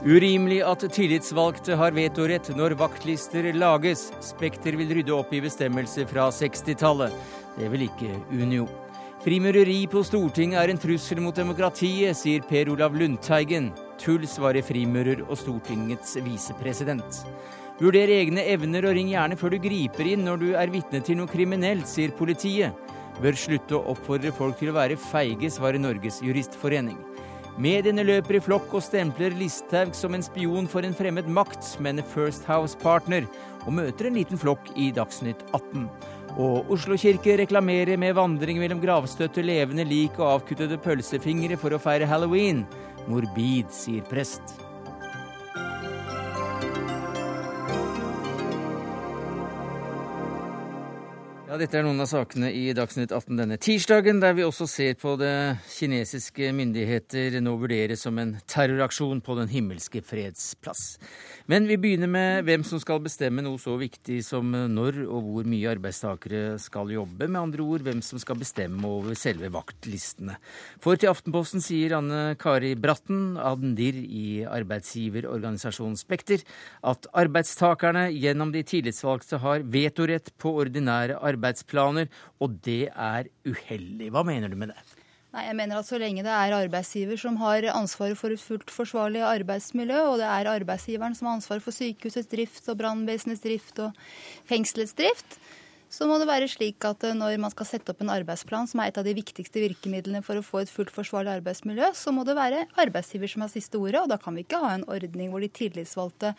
Urimelig at tillitsvalgte har vetorett når vaktlister lages. Spekter vil rydde opp i bestemmelser fra 60-tallet. Det vil ikke Unio. Frimureri på Stortinget er en trussel mot demokratiet, sier Per Olav Lundteigen. Tull, svarer frimurer og Stortingets visepresident. Vurder egne evner og ring gjerne før du griper inn når du er vitne til noe kriminelt, sier politiet. Bør slutte å oppfordre folk til å være feige, svarer Norges juristforening. Mediene løper i flokk og stempler Listhaug som en spion for en fremmed makt, men First House-partner, og møter en liten flokk i Dagsnytt 18. Og Oslo kirke reklamerer med vandring mellom gravstøtte, levende lik og avkuttede pølsefingre for å feire halloween. Morbid, sier prest. Ja, Dette er noen av sakene i Dagsnytt 18 denne tirsdagen, der vi også ser på det kinesiske myndigheter nå vurderes som en terroraksjon på Den himmelske freds plass. Men vi begynner med hvem som skal bestemme noe så viktig som når og hvor mye arbeidstakere skal jobbe. Med andre ord hvem som skal bestemme over selve vaktlistene. For til Aftenposten sier Anne Kari Bratten, Adendir i arbeidsgiverorganisasjonen Spekter, at arbeidstakerne gjennom de tillitsvalgte har vetorett på ordinære arbeidsplaner, og det er uheldig. Hva mener du med det? Nei, jeg mener at Så lenge det er arbeidsgiver som har ansvaret for et fullt forsvarlig arbeidsmiljø, og det er arbeidsgiveren som har ansvaret for sykehusets drift og brannvesenets drift og fengselets drift, så må det være slik at eh, når man skal sette opp en arbeidsplan, som er et av de viktigste virkemidlene for å få et fullt forsvarlig arbeidsmiljø, så må det være arbeidsgiver som har siste ordet. Og da kan vi ikke ha en ordning hvor de tillitsvalgte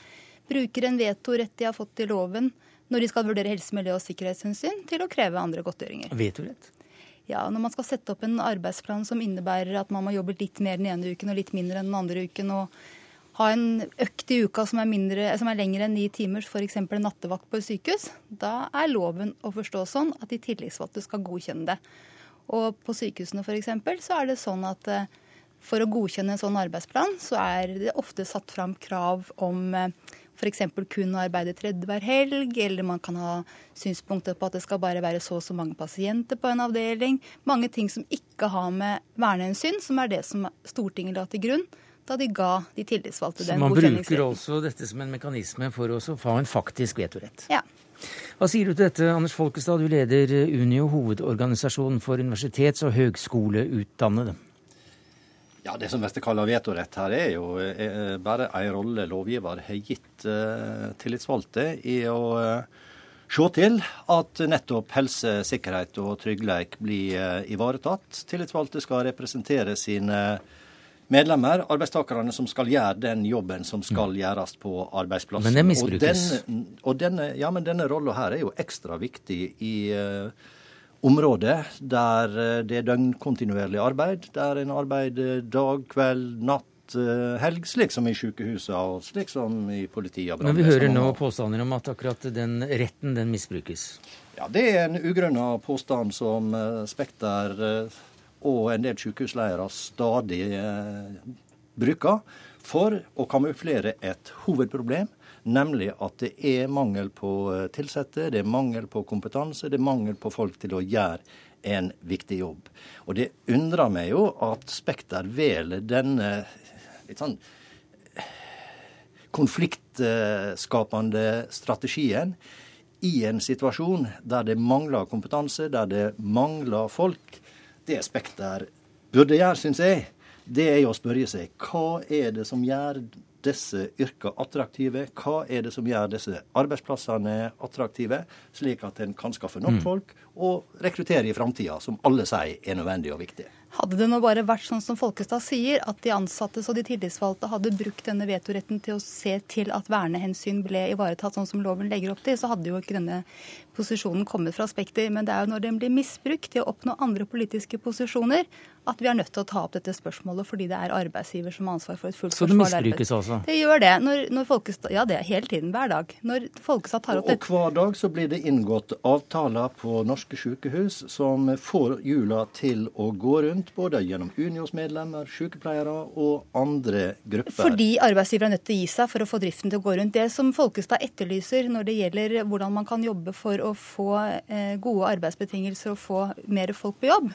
bruker en vetorett de har fått i loven når de skal vurdere helse, miljø og sikkerhetshensyn, til å kreve andre godtgjøringer. Vetorett? Ja, Når man skal sette opp en arbeidsplan som innebærer at man må jobbe litt mer den ene uken og litt mindre enn den andre uken, og ha en økt i uka som er, mindre, som er lengre enn ni timer, f.eks. en nattevakt på et sykehus, da er loven å forstå sånn at de tillitsvalgte skal godkjenne det. Og på sykehusene f.eks. så er det sånn at eh, for å godkjenne en sånn arbeidsplan, så er det ofte satt fram krav om eh, f.eks. kun å arbeide tredje hver helg, eller man kan ha synspunkter på at det skal bare være så og så mange pasienter på en avdeling. Mange ting som ikke har med vernehensyn, som er det som Stortinget la til grunn da de ga de tillitsvalgte den godkjenningsretten. Så man bruker også dette som en mekanisme for å få en faktisk vetorett? Ja. Hva sier du til dette, Anders Folkestad, du leder Unio, hovedorganisasjonen for universitets- og høgskoleutdannede? Ja, Det som Veste kaller vetorett her, er jo er bare en rolle lovgiver har gitt uh, tillitsvalgte i å uh, se til at nettopp helse, sikkerhet og trygghet blir uh, ivaretatt. Tillitsvalgte skal representere sine medlemmer, arbeidstakerne som skal gjøre den jobben som skal mm. gjøres på arbeidsplassen. Men det misbrukes. Og den, og denne, ja, men denne rolla her er jo ekstra viktig i uh, område der eh, det er døgnkontinuerlig arbeid, der en arbeider dag, kveld, natt, eh, helg, slik som i sykehusene og slik som i politiet. Men vi hører nå påstander om at akkurat den retten, den misbrukes? Ja, det er en ugrunna påstand som eh, Spekter og en del sykehusledere stadig bruker for å kamuflere et hovedproblem nemlig at det er mangel på eh, det er mangel på kompetanse, det er mangel på folk til å gjøre en viktig jobb. Og det undrer meg jo at Spekter velger denne litt sånn konfliktskapende strategien i en situasjon der det mangler kompetanse, der det mangler folk. Det Spekter burde gjøre, syns jeg, det er jo å spørre seg hva er det som gjør disse yrkene attraktive? Hva er det som gjør disse arbeidsplassene attraktive, slik at en kan skaffe nok mm. folk og rekruttere i framtida, som alle sier er nødvendig og viktig? Hadde det nå bare vært sånn som Folkestad sier, at de ansatte og de tillitsvalgte hadde brukt denne vetoretten til å se til at vernehensyn ble ivaretatt sånn som loven legger opp til, så hadde jo ikke denne posisjonen kommet fra Spekter. Men det er jo når den blir misbrukt til å oppnå andre politiske posisjoner, at vi er nødt til å ta opp dette spørsmålet fordi det er arbeidsgiver som har ansvar for et fullt. Så det misbrukes altså? Det gjør det. Når, når Folkestad, ja, det er hele tiden, hver dag. Når Folkestad tar opp og, og hver dag så blir det inngått avtaler på norske sykehus som får hjula til å gå rundt, både gjennom Unios medlemmer, sykepleiere og andre grupper. Fordi arbeidsgiver er nødt til å gi seg for å få driften til å gå rundt. Det som Folkestad etterlyser når det gjelder hvordan man kan jobbe for å få eh, gode arbeidsbetingelser og få mer folk på jobb,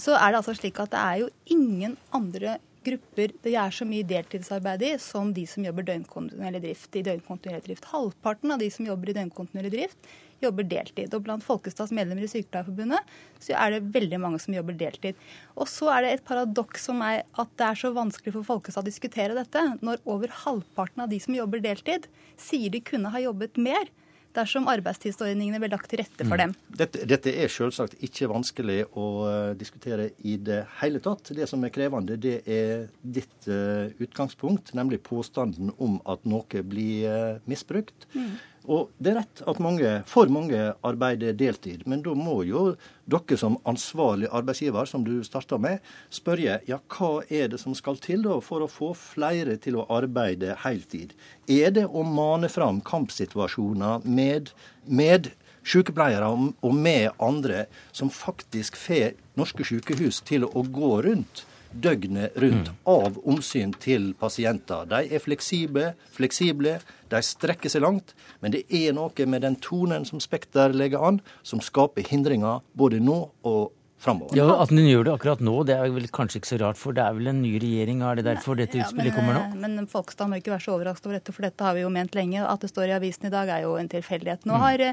så er det altså slik at det er jo ingen andre grupper det er så mye deltidsarbeid i som de som jobber døgnkontinuerlig drift. i døgnkontinuerlig drift. Halvparten av de som jobber i døgnkontinuerlig drift, jobber deltid. Og blant Folkestads medlemmer i Sykepleierforbundet så er det veldig mange som jobber deltid. Og så er det et paradoks som er at det er så vanskelig for Folkestad å diskutere dette, når over halvparten av de som jobber deltid, sier de kunne ha jobbet mer dersom arbeidstidsordningene ble lagt til rette for mm. dem. Dette, dette er selvsagt ikke vanskelig å uh, diskutere i det hele tatt. Det som er krevende, det er ditt uh, utgangspunkt, nemlig påstanden om at noe blir uh, misbrukt. Mm. Og det er rett at mange, for mange arbeider deltid, men da må jo dere som ansvarlig arbeidsgiver, som du starta med, spørre ja, hva er det som skal til da for å få flere til å arbeide heltid? Er det å mane fram kampsituasjoner med, med sykepleiere og med andre som faktisk får norske sykehus til å gå rundt? Døgnet rundt mm. av omsyn til pasienter. De er fleksible, fleksible de strekker seg langt, men det er noe med den tonen som Spekter legger an, som skaper hindringer både nå og framover. Ja, At den gjør det akkurat nå, det er vel kanskje ikke så rart, for det er vel en ny regjering? Er det derfor dette ja, utspillet kommer nå? Men, men Folkestad må ikke være så overrasket over dette, for dette har vi jo ment lenge. At det står i avisen i dag er jo en tilfeldighet. Nå, mm. har,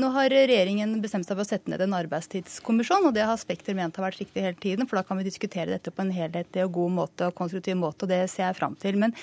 nå har regjeringen bestemt seg for å sette ned en arbeidstidskommisjon, og det har Spekter ment har vært riktig hele tiden, for da kan vi diskutere dette på en helhetlig og god måte og konstruktiv måte, og det ser jeg fram til. Men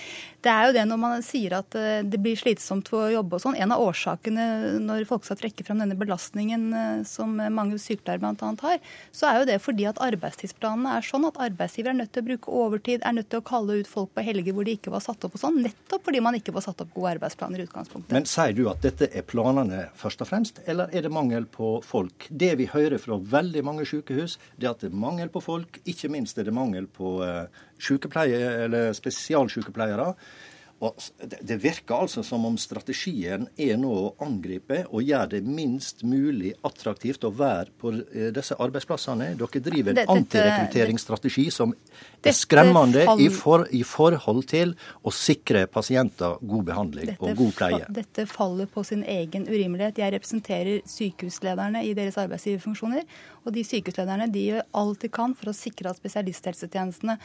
det er jo det når man sier at eh, det blir slitsomt for å jobbe og sånn. En av årsakene når Folkestad trekker fram denne belastningen eh, som mange sykepleiere bl.a. har, så er jo det fordi at arbeidstidsplanene er sånn at arbeidsgiver er nødt til å bruke overtid, er nødt til å kalle ut folk på helger hvor de ikke var satt opp og sånn, nettopp fordi man ikke var satt opp gode arbeidsplaner i utgangspunktet. Men sier du at dette er planene først og fremst, eller er det mangel på folk? Det vi hører fra veldig mange sykehus, det er at det er mangel på folk. Ikke minst er det mangel på sykepleiere sykepleie, eller spesialsykepleiere. Og Det virker altså som om strategien er nå å angripe og gjøre det minst mulig attraktivt å være på eh, disse arbeidsplassene. Dere driver en antirekrutteringsstrategi som er skremmende i, for, i, forhold til å sikre pasienter god behandling dette, og god pleie. Dette faller på sin egen urimelighet. Jeg representerer sykehuslederne i deres arbeidsgiverfunksjoner. Og de sykehuslederne de gjør alt de kan for å sikre at spesialisthelsetjenestene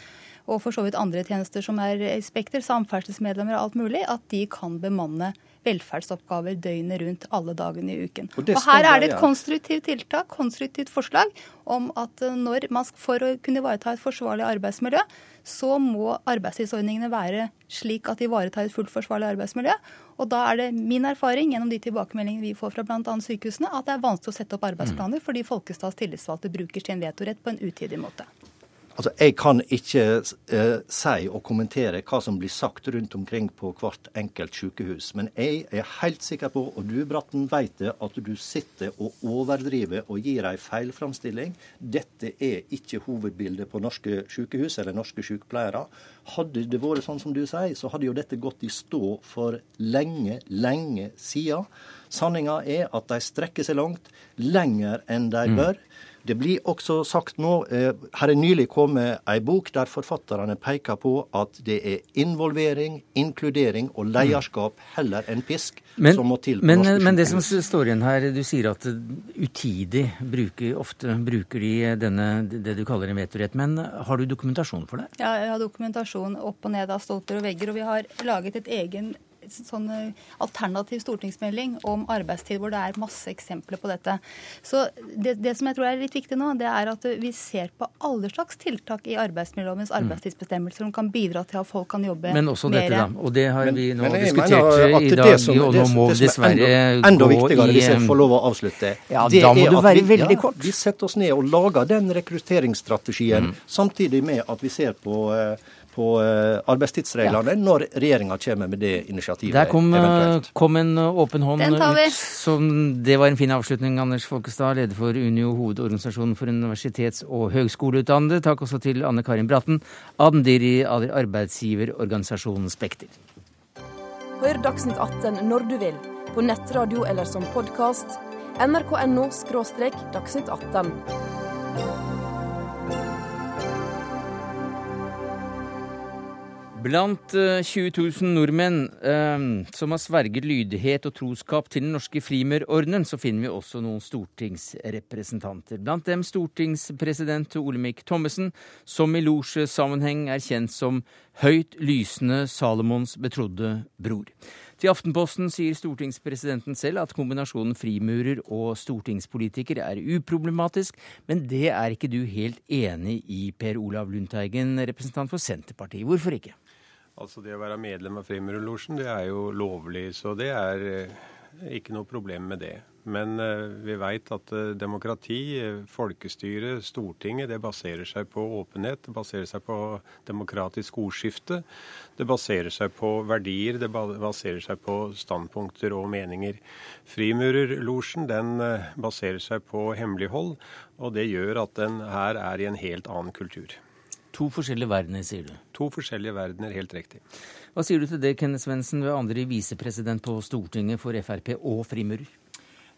og for så vidt andre tjenester som er i Spekter, samferdselsmedlemmer og alt mulig, at de kan bemanne velferdsoppgaver døgnet rundt alle dagene i uken. Og, og Her er det et konstruktivt tiltak, konstruktivt forslag om at eh, når man for å kunne ivareta et forsvarlig arbeidsmiljø, så må arbeidstidsordningene være slik at de ivaretar et fullt forsvarlig arbeidsmiljø. Og da er det min erfaring gjennom de tilbakemeldingene vi får fra bl.a. sykehusene, at det er vanskelig å sette opp arbeidsplaner fordi Folkestads tillitsvalgte bruker sin vetorett på en utidig måte. Altså, Jeg kan ikke uh, si og kommentere hva som blir sagt rundt omkring på hvert enkelt sykehus. Men jeg er helt sikker på, og du Bratten vet det, at du sitter og overdriver og gir ei feilframstilling. Dette er ikke hovedbildet på norske sykehus eller norske sykepleiere. Hadde det vært sånn som du sier, så hadde jo dette gått i stå for lenge, lenge siden. Sanninga er at de strekker seg langt, lenger enn de mm. Det blir også sagt nå eh, Her er nylig kommet ei bok der forfatterne peker på at det er involvering, inkludering og lederskap heller enn pisk men, som må til. Men, men det som står igjen her, du sier at utidig bruker, ofte bruker de denne, det du kaller en vetorett. Men har du dokumentasjon for det? Ja, jeg har dokumentasjon opp og ned av stolper og vegger. Og vi har laget et egen sånn eh, alternativ stortingsmelding om arbeidstid hvor det er masse eksempler på dette. Så det, det, som jeg tror er litt viktig nå, det er at vi ser på alle slags tiltak i arbeidsmiljølovens mm. arbeidstidsbestemmelser som kan bidra til at folk kan jobbe mer. Men også dette, da. Og det har vi nå diskutert i dag, som, og nå må vi dessverre enda, enda viktigere, i, hvis jeg får lov å avslutte, ja, da må du være vi, veldig kort. Ja, vi setter oss ned og lager den rekrutteringsstrategien, mm. samtidig med at vi ser på uh, på eh, arbeidstidsreglene ja. når regjeringa kommer med det initiativet. Der kom, eh, kom en åpen hånd ut. Som det var en fin avslutning, Anders Folkestad, leder for Unio, hovedorganisasjonen for universitets- og høgskoleutdannede. Takk også til Anne Karin Bratten, Admdiri arbeidsgiverorganisasjonen Spekter. Hør Dagsnytt 18 når du vil, på nettradio eller som podkast. nrk.no – dagsnytt 18. Blant 20 000 nordmenn eh, som har sverget lydighet og troskap til den norske frimurordenen, så finner vi også noen stortingsrepresentanter. Blant dem stortingspresident Olemic Thommessen, som i losjesammenheng er kjent som høyt lysende Salomons betrodde bror. Til Aftenposten sier stortingspresidenten selv at kombinasjonen frimurer og stortingspolitiker er uproblematisk, men det er ikke du helt enig i, Per Olav Lundteigen, representant for Senterpartiet. Hvorfor ikke? Altså Det å være medlem av Frimurlosjen, det er jo lovlig, så det er eh, ikke noe problem med det. Men uh, vi veit at uh, demokrati, folkestyre, Stortinget, det baserer seg på åpenhet. Det baserer seg på demokratisk ordskifte. Det baserer seg på verdier. Det baserer seg på standpunkter og meninger. Frimurerlosjen den baserer seg på hemmelighold, og det gjør at den her er i en helt annen kultur. To forskjellige verdener, sier du? To forskjellige verdener, helt riktig. Hva sier du til det, Kenneth Svendsen, ved andre visepresident på Stortinget for Frp og frimurer?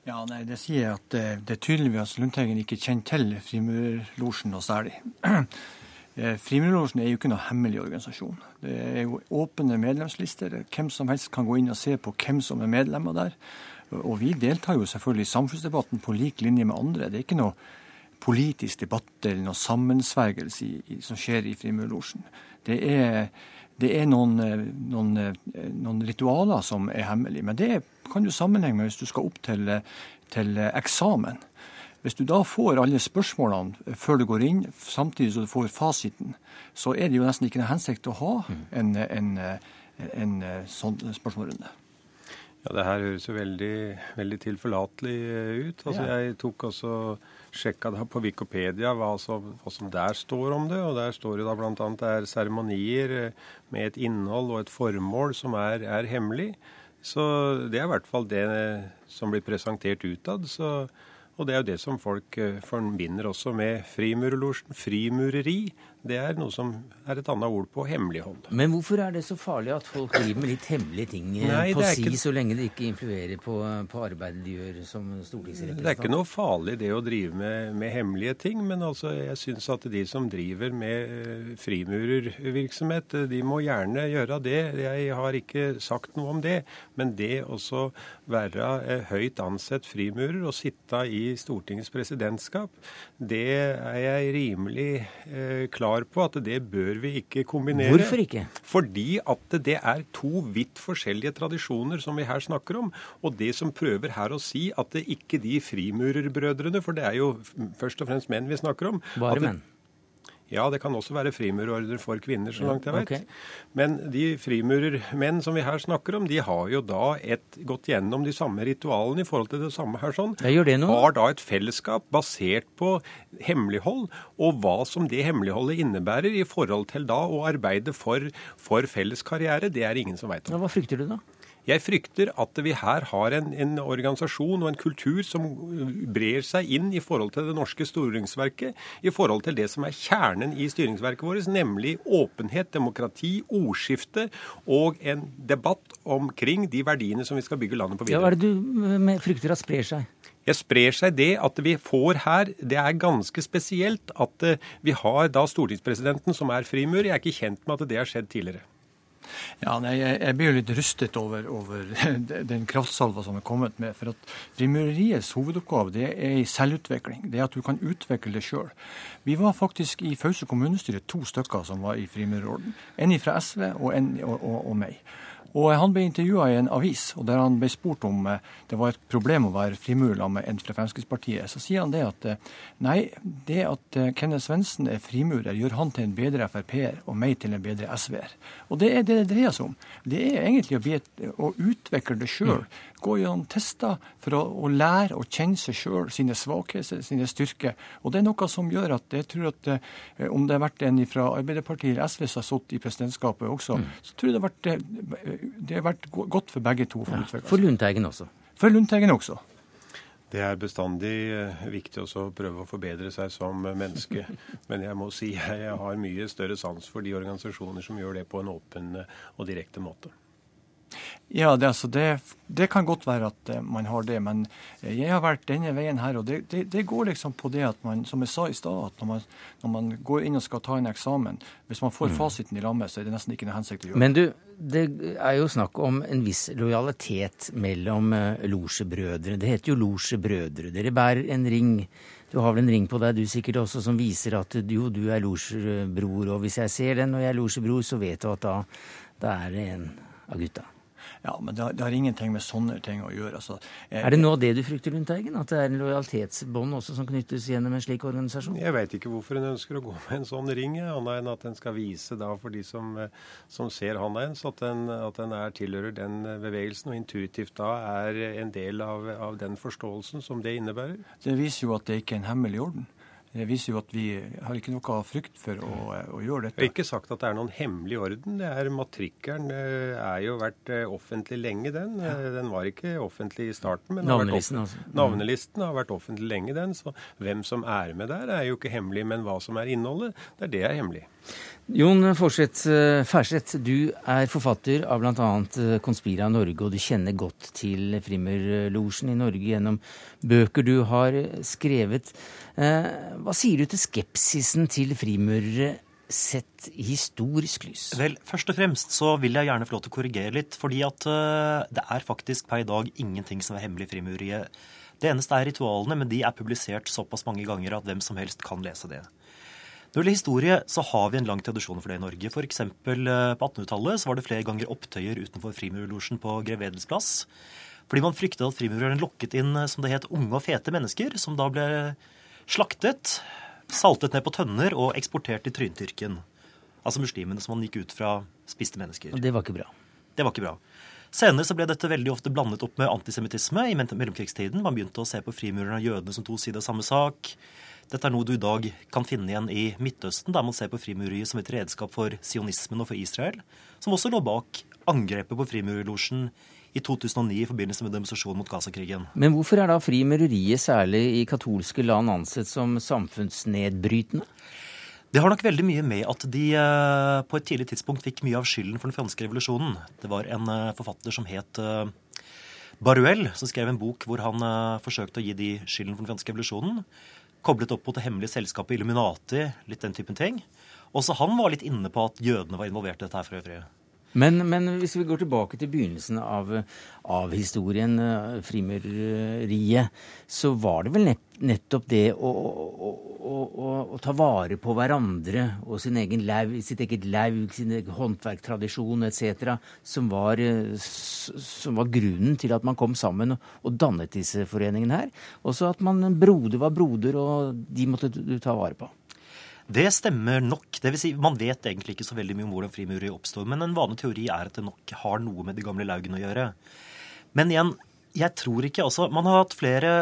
Ja, nei, Det sier jeg at det, det er tydelig at Lundteigen ikke kjenner til Frimurlosjen noe særlig. Eh, Frimurlosjen er jo ikke noe hemmelig organisasjon. Det er jo åpne medlemslister. Hvem som helst kan gå inn og se på hvem som er medlemmer der. Og vi deltar jo selvfølgelig i samfunnsdebatten på lik linje med andre. Det er ikke noe politisk debatt eller noe sammensvergelse som skjer i Frimurlosjen. Det er, det er noen, noen, noen, ritualer som er hemmelige. Men det kan du sammenhenge med hvis du skal opp til, til eksamen. Hvis du da får alle spørsmålene før du går inn, samtidig som du får fasiten, så er det jo nesten ikke noen hensikt å ha en, en, en, en sånn spørsmålrunde. Ja, Det her høres jo veldig, veldig tilforlatelig ut. Altså, ja. Jeg tok også sjekka da på Wikipedia hva som, hva som, der står om det. og Der står det da bl.a. det er seremonier eh, med et innhold og et formål som er, er, hemmelig. Så det er i hvert fall det som blir presentert utad. Og det er jo det som folk eh, forbinder også med. Frimureri det er noe som er et annet ord på hemmelighold. Men hvorfor er det så farlig at folk driver med litt hemmelige ting eh, Nei, på si, ikke... så lenge det ikke influerer på, på, arbeidet de gjør som stortingsrepresentant? Det er ikke noe farlig det å drive med, med hemmelige ting, men altså jeg syns at de som driver med eh, frimurervirksomhet, eh, de må gjerne gjøre det. Jeg har ikke sagt noe om det. Men det å være høyt ansett frimurer og sitte i Stortingets presidentskap, det er jeg rimelig klar klar på at det bør vi ikke kombinere. Hvorfor ikke? Fordi at det er to vidt forskjellige tradisjoner som vi her snakker om. Og det som prøver her å si at det ikke de frimurerbrødrene, for det er jo først og fremst menn vi snakker om Bare menn? Ja, det kan også være frimurordre for kvinner, så langt jeg vet. Okay. Men de frimurermenn som vi her snakker om, de har jo da et, gått gjennom de samme ritualene i forhold til det samme her sånn. Jeg gjør det nå. Har da et fellesskap basert på hemmelighold, og hva som det hemmeligholdet innebærer i forhold til da å arbeide for, for felles karriere, det er ingen som veit om. Ja, hva frykter du da? Jeg frykter at vi her har en, en, organisasjon og en kultur som brer seg inn i forhold til det norske styringsverket, i forhold til det som er kjernen i styringsverket vårt, nemlig åpenhet, demokrati, ordskifte og en debatt omkring de verdiene som vi skal bygge landet på videre. Ja, hva er det du frykter at sprer seg? Jeg sprer seg det at vi får her Det er ganske spesielt at eh, vi har da stortingspresidenten som er frimur. Jeg er ikke kjent med at det har skjedd tidligere. Ja, nei, jeg, blir jo litt rystet over, over den kraftsalva som er kommet med. For at frimureriets hovedoppgave det er i selvutvikling. Det er at du kan utvikle det sjøl. Vi var faktisk i Fause kommunestyre to stykker som var i frimurerorden. En fra SV og en og, og, og meg. Og Han ble intervjua i en avis, og der han ble spurt om eh, det var et problem å være frimurer med en fra Fremskrittspartiet. Så sier han det at eh, nei, det at eh, Kenneth Svendsen er frimurer, gjør han til en bedre Frp-er og meg til en bedre SV-er. Og det er det det dreier seg om. Det er egentlig å, et, å utvikle det sjøl. Mm. Gå gjennom tester for å, å, lære å kjenne seg sjøl, sine svakheter, sine styrker. Og det er noe som gjør at jeg tror at om det har vært en fra Arbeiderpartiet eller SV som har sittet i presidentskapet også, mm. så tror jeg det har vært det har vært godt for begge to. For, ja, for Lundteigen også? For Lundteigen også. Det er bestandig viktig også å prøve å forbedre seg som menneske. Men jeg må si jeg har mye større sans for de organisasjoner som gjør det på en åpen og direkte måte. Ja, det, altså, det, det, kan godt være at uh, man har det, men jeg har vært denne veien her. Og det, det, det går liksom på det at man, som jeg sa i stad, at når man, når man, går inn og skal ta en eksamen, hvis man får mm. fasiten i lammet, så er det nesten ikke noe hensikt å gjøre. Men du, det er jo snakk om en viss lojalitet mellom uh, losjebrødre. Det heter jo losjebrødre. Dere bærer en ring. Du har vel en ring på deg du sikkert også som viser at jo, du er losjebror. Og hvis jeg ser den og jeg er losjebror, så vet du at da, da er det en av gutta. Ja, men det har, det har, ingenting med sånne ting å gjøre. Altså, er det noe av det du frykter, Lundteigen? At det er en lojalitetsbånd også som knyttes gjennom en slik organisasjon? Jeg veit ikke hvorfor en ønsker å gå med en sånn ring, annet enn at en skal vise da for de som, som ser handa ens, at den, at den er, tilhører den bevegelsen, og intuitivt da er en del av, av den forståelsen som det innebærer. Det viser jo at det ikke er en hemmelig orden. Det viser jo at vi har ikke noe frykt for å, å gjøre dette. Jeg har ikke sagt at det er noen hemmelig orden. Det er Matrikkelen eh, er jo vært eh, offentlig lenge, den. Ja. Eh, den var ikke offentlig i starten. men Navnelisten, altså. Navnelisten har vært offentlig lenge, den. Så hvem som er med der, er jo ikke hemmelig. Men hva som er innholdet, det er det er hemmelig. Jon Færseth, du er forfatter av bl.a. Konspira Norge, og du kjenner godt til Frimmerlosjen i Norge gjennom bøker du har skrevet. Eh, hva sier du til skepsisen til frimurere sett i historisk lys? Vel, Først og fremst så vil jeg gjerne få lov til å korrigere litt. fordi at uh, det er faktisk per i dag ingenting som er hemmelig i frimureriet. Det eneste er ritualene, men de er publisert såpass mange ganger at hvem som helst kan lese det. Når det gjelder historie, så har vi en lang tradisjon for det i Norge. F.eks. Uh, på 1800-tallet så var det flere ganger opptøyer utenfor frimurlosjen på Grev Edels plass. Fordi man fryktet at frimurerne lokket inn, som det het, unge og fete mennesker, som da ble slaktet, saltet ned på tønner og eksportert til Tryntyrken. Altså muslimene som man gikk ut fra, spiste mennesker. Det var ikke bra. Det var ikke bra. Senere så ble dette veldig ofte blandet opp med antisemittisme i mellomkrigstiden. Man begynte å se på frimurerne og jødene som to sider av samme sak. Dette er noe du i dag kan finne igjen i Midtøsten, der man ser på frimureriet som et redskap for sionismen og for Israel, som også lå bak angrepet på frimurerlosjen i 2009 i forbindelse med demonstrasjonen mot Gaza-krigen. Men hvorfor er da frimureriet, særlig i katolske land, ansett som samfunnsnedbrytende? Det har nok veldig mye med at de eh, på et tidlig tidspunkt fikk mye av skylden for den franske revolusjonen. Det var en eh, forfatter som het eh, Baruel, som skrev en bok hvor han forsøkte å gi de skylden for den franske revolusjonen. Koblet opp mot det hemmelige selskapet Illuminati, litt den typen ting. Også han var litt inne på at jødene var involvert i dette her for øvrig. Men, men, hvis vi går tilbake til begynnelsen av, av historien, eh, frimureriet, så var det vel nettopp det å, å, å, å, ta vare på hverandre og sin egen laug, sitt eget laug, sin egen håndverktradisjon etc., som, var, eh, som var grunnen til at man kom sammen og, og dannet disse foreningene her. Også at man broder var broder, og de måtte du ta vare på. Det stemmer nok. Det vil si, man vet egentlig ikke så veldig mye om hvordan frimureri oppstår, men en vanlig teori er at det nok har noe med de gamle laugene å gjøre. Men igjen, jeg tror ikke altså, Man har hatt flere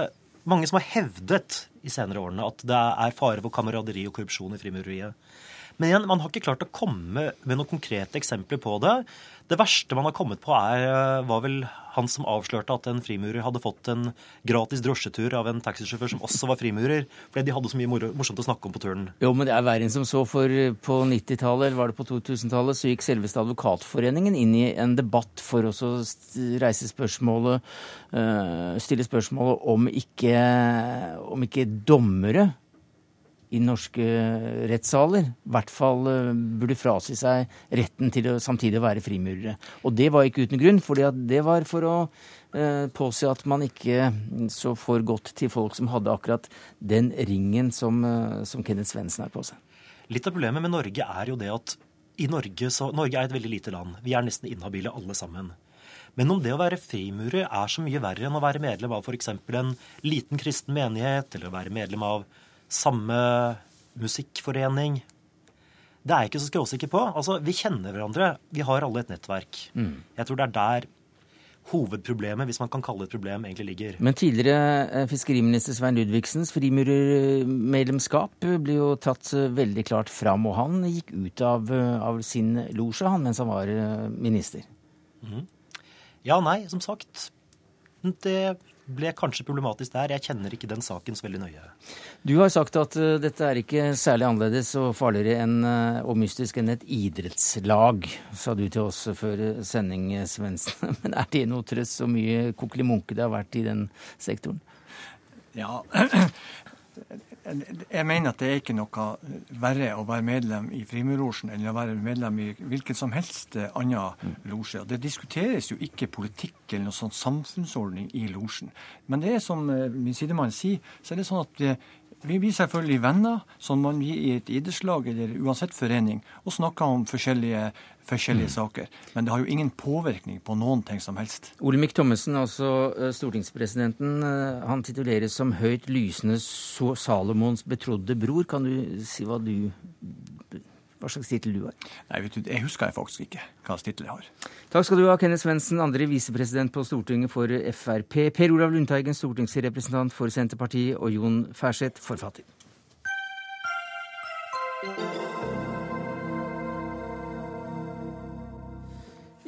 Mange som har hevdet i senere årene at det er fare for kameraderi og korrupsjon i frimureriet. Men igjen, man har ikke klart å komme med noen konkrete eksempler på det. Det verste man har kommet på, er, eh, var vel han som avslørte at en frimurer hadde fått en gratis drosjetur av en taxisjåfør som også var frimurer, fordi de hadde så mye morsomt å snakke om på turen. Jo, men det er verre enn som så, for eh, på 90-tallet, eller var det på 2000-tallet, så gikk selveste Advokatforeningen inn i en debatt for å reise spørsmålet, uh, stille spørsmålet om ikke, om ikke dommere i norske rettssaler i hvert fall eh, burde frasi seg retten til å samtidig være frimurere. Og det var ikke uten grunn, for det var for å eh, påse at man ikke så for godt til folk som hadde akkurat den ringen som, eh, som Kenneth Svendsen har på seg. Litt av problemet med Norge er jo det at Norge, så, Norge er et veldig lite land. Vi er nesten inhabile alle sammen. Men om det å være frimurer er så mye verre enn å være medlem av f.eks. en liten kristen menighet, eller å være medlem av samme musikkforening. Det er jeg ikke så skråsikker på. Altså, Vi kjenner hverandre. Vi har alle et nettverk. Mm. Jeg tror det er der hovedproblemet, hvis man kan kalle det et problem, egentlig ligger. Men tidligere eh, fiskeriminister Svein Ludvigsens frimurermedlemskap ble jo tatt eh, veldig klart fram, og han gikk ut av, eh, av sin losje, han, mens han var minister. Mm. Ja, nei, som sagt. Det ble kanskje problematisk der. Jeg kjenner ikke den saken så veldig nøye. Du har sagt at uh, dette er ikke særlig annerledes og farligere enn, uh, og mystisk enn et idrettslag, sa du til oss før sending, Svendsen. Men er det noe trøst, så mye kokelimunke det har vært i den sektoren? Ja, jeg mener at det er ikke noe verre å være medlem i Frimurlosjen enn å være medlem i hvilken som helst annen losje. Det diskuteres jo ikke politikk eller noe sånn samfunnsordning i losjen. Men det er som eh, min sidemann sier, så er det sånn at vi blir selvfølgelig venner, som man blir i et idrettslag eller uansett forening, og snakker om forskjellige, forskjellige mm. saker. Men det har jo ingen påvirkning på noen ting som helst. Olemic Thommessen, altså eh, stortingspresidenten, eh, han tituleres som høyt lysende Salomons betrodde bror. Kan du si hva du hva slags tittel du har? Nei, vet du, Jeg husker jeg faktisk ikke hva slags tittel jeg har. Takk skal du ha, Kenneth Svendsen, andre visepresident på Stortinget for Frp. Per Olav Lundteigen, stortingsrepresentant for Senterpartiet, og Jon Færseth, forfatter.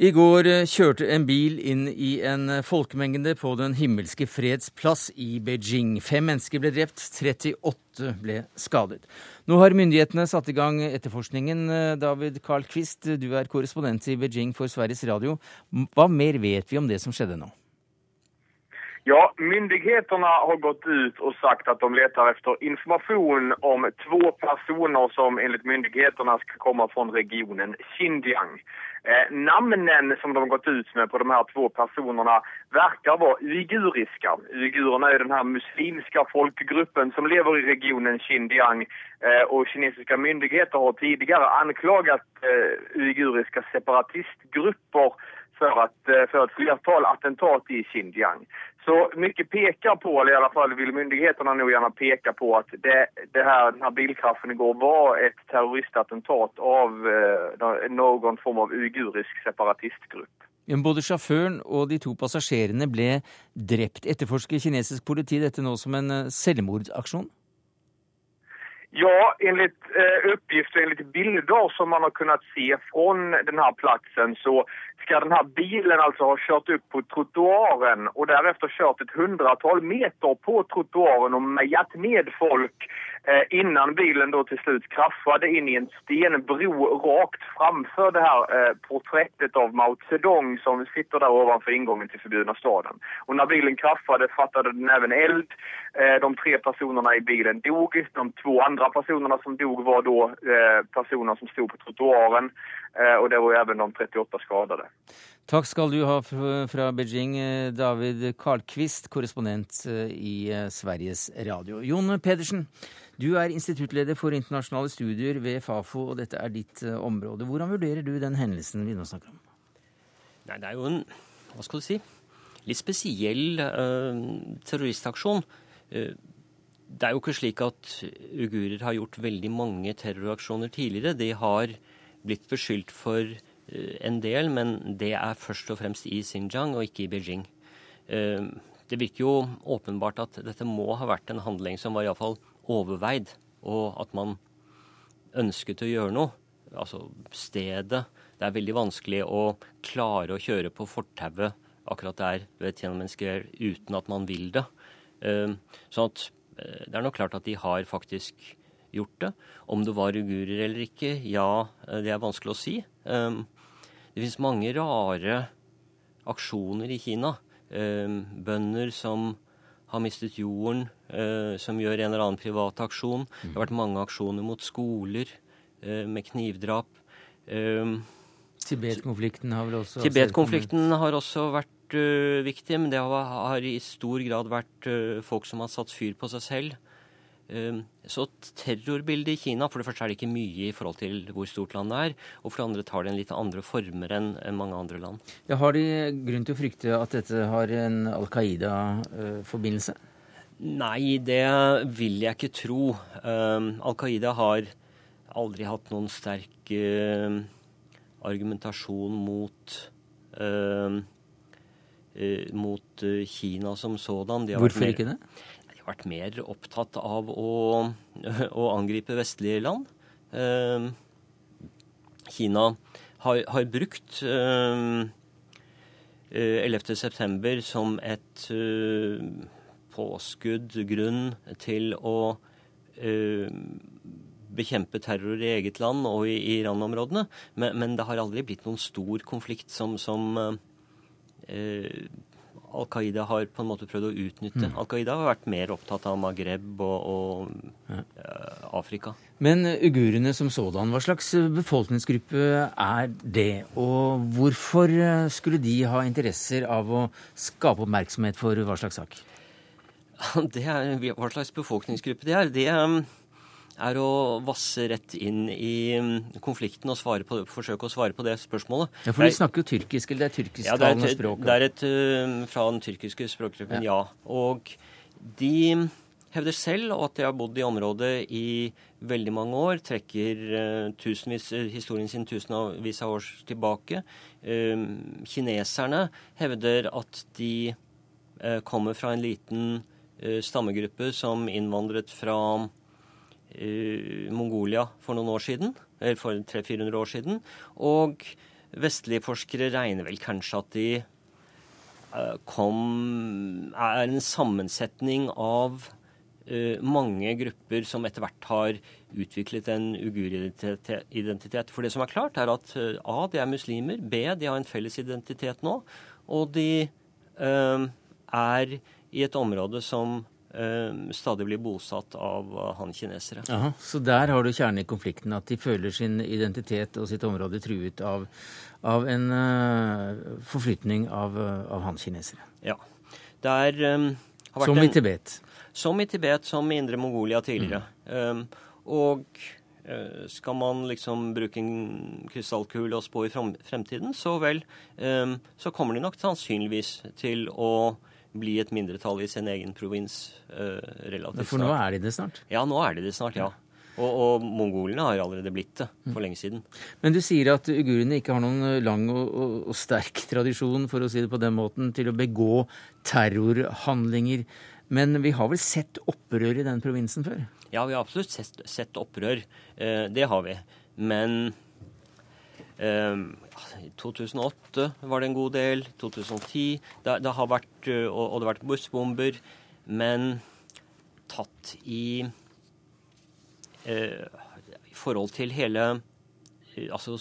I går kjørte en bil inn i en folkemengde på Den himmelske freds plass i Beijing. Fem mennesker ble drept, 38 ble skadet. Nå har myndighetene satt i gang etterforskningen. David Carl Quist, du er korrespondent i Beijing for Sveriges Radio. Hva mer vet vi om det som skjedde nå? Ja, myndigheterna har gått ut og sagt at de leter efter informasjon om to personer som enligt myndigheterna skal komme fra regionen Xinjiang. Eh, namnen som de har gått ut med på de her två personerna verkar vara uiguriska. Uigurerna är den här muslimska folkgruppen som lever i regionen Xinjiang eh, och kinesiska myndigheter har tidigare anklagat eh, uiguriska separatistgrupper att, eh, för ett flertal attentat i Xinjiang. Så mycket pekar på, eller i alla fall vill myndigheterna nog gärna peka på att det, det här, den här bilkraschen igår var ett terroristattentat av eh, någon form av uigurisk separatistgrupp. Både sjåføren og de to passasjerene ble drept. Etterforsker kinesisk politi dette nå som en eh, selvmordsaksjon? Ja, enligt eh, uppgifter, enligt bilder som man har kunnat se från den här platsen så ska den här bilen alltså ha kört upp på trottoaren och därefter kört ett hundratal meter på trottoaren och mejat ned folk innan bilen då till slut kraschade in i en stenbro rakt framför det här eh, porträttet av Mao Zedong som sitter där ovanför ingången till förbjudna staden. Och när bilen kraschade fattade den även eld. Eh, de tre personerna i bilen dog. De två andra personerna som dog var då personer som stod på trottoaren. Och det var även de 38 skadade. Takk skal du ha fra Beijing, David Karlqvist, korrespondent i Sveriges Radio. Jon Pedersen, du er instituttleder for internasjonale studier ved Fafo, og dette er ditt område. Hvordan vurderer du den hendelsen vi nå snakker om? Nei, Det er jo en hva skal du si, litt spesiell uh, terroristaksjon. Uh, det er jo ikke slik at uigurer har gjort veldig mange terroraksjoner tidligere. De har blitt beskyldt for en del, men det er først og fremst i Xinjiang og ikke i Beijing. Det virker jo åpenbart at dette må ha vært en handling som var iallfall overveid, og at man ønsket å gjøre noe. Altså stedet. Det er veldig vanskelig å klare å kjøre på fortauet akkurat der ved gjennommennesker uten at man vil det. Ehm, sånn at eh, det er nok klart at de har faktisk gjort det. Om det var ugurer eller ikke, ja, eh, det er vanskelig å si. Ehm, det finnes mange rare aksjoner i Kina. Ehm, bønder som har mistet jorden, eh, som gjør en eller annen privat aksjon. Det har vært mange aksjoner mot skoler eh, med knivdrap. Eh, Tibet-konflikten har vel også Tibet-konflikten har også vært viktig, men det har, i stor grad vært folk som har satt fyr på seg selv. Uh, så terrorbildet i Kina For det første er det ikke mye i forhold til hvor stort landet er. Og for det andre tar det en litt andre former enn mange andre land. Ja, har de grunn til å frykte at dette har en Al Qaida-forbindelse? Nei, det vil jeg ikke tro. Um, Al Qaida har aldri hatt noen sterk uh, argumentasjon mot uh, mot Kina som sådan. Hvorfor mer, ikke det? Vært mer opptatt av å, å angripe vestlige land. Kina har, har brukt 11.9. som et påskudd grunn til å bekjempe terror i eget land og i, i randområdene. Men, men, det har aldri blitt noen stor konflikt som, som eh, Al Qaida har på en måte prøvd å utnytte. Mm. Al Qaida har vært mer opptatt av Maghreb og, og ja. uh, Afrika. Men uigurene som sådan, hva slags befolkningsgruppe er det? Og hvorfor skulle de ha interesser av å skape oppmerksomhet for hva slags sak? Det er, hva slags befolkningsgruppe det er? Det er er å vasse rett inn i mm, konflikten og på, forsøke å svare på det spørsmålet. Ja, For de snakker jo tyrkisk, eller det er tyrkisktalende ja, språk? Det er et uh, fra den tyrkiske språkgruppen, ja. ja. Og de hevder selv at de har bodd i området i veldig mange år, trekker uh, tusenvis, historien sin tusenvis av år tilbake. Uh, kineserne hevder at de kommer fra en liten stammegruppe som innvandret fra Mongolia for noen år siden, eller for 300-400 år siden. Og vestlige forskere regner vel kanskje at de eh, kom er en sammensetning av uh, mange grupper som etter hvert har utviklet en uguridentitet. For det som er klart, er at uh, A, de er muslimer. B, de har en felles identitet nå. Og de uh, er i et område som stadig blir bosatt av han-kinesere. Så der har du kjernen i konflikten, at de føler sin identitet og sitt område truet av, av en uh, forflytning av, av han-kinesere. Ja. Der, um, som i Tibet? Som i Tibet, som i Indre Mongolia tidligere. Mm. Um, og uh, skal man liksom bruke en krystallkule og spå i fremtiden, så vel, um, så kommer de nok sannsynligvis til å bli et mindretall i sin egen provins uh, relativt snart. For nå er de det snart? Ja, nå er de det snart, ja. Og, og mongolene har allerede blitt det for mm. lenge siden. Men du sier at uigurene ikke har noen eh, lang og, og, og, sterk tradisjon for å si det på den måten, til å begå terrorhandlinger. Men vi har vel sett opprør i den provinsen før? Ja, vi har absolutt sett, sett opprør. Eh, det har vi. Men eh, 2008 var det en god del. 2010. Det, det har vært, og, og, det har vært bussbomber. Men tatt i eh, I forhold til hele altså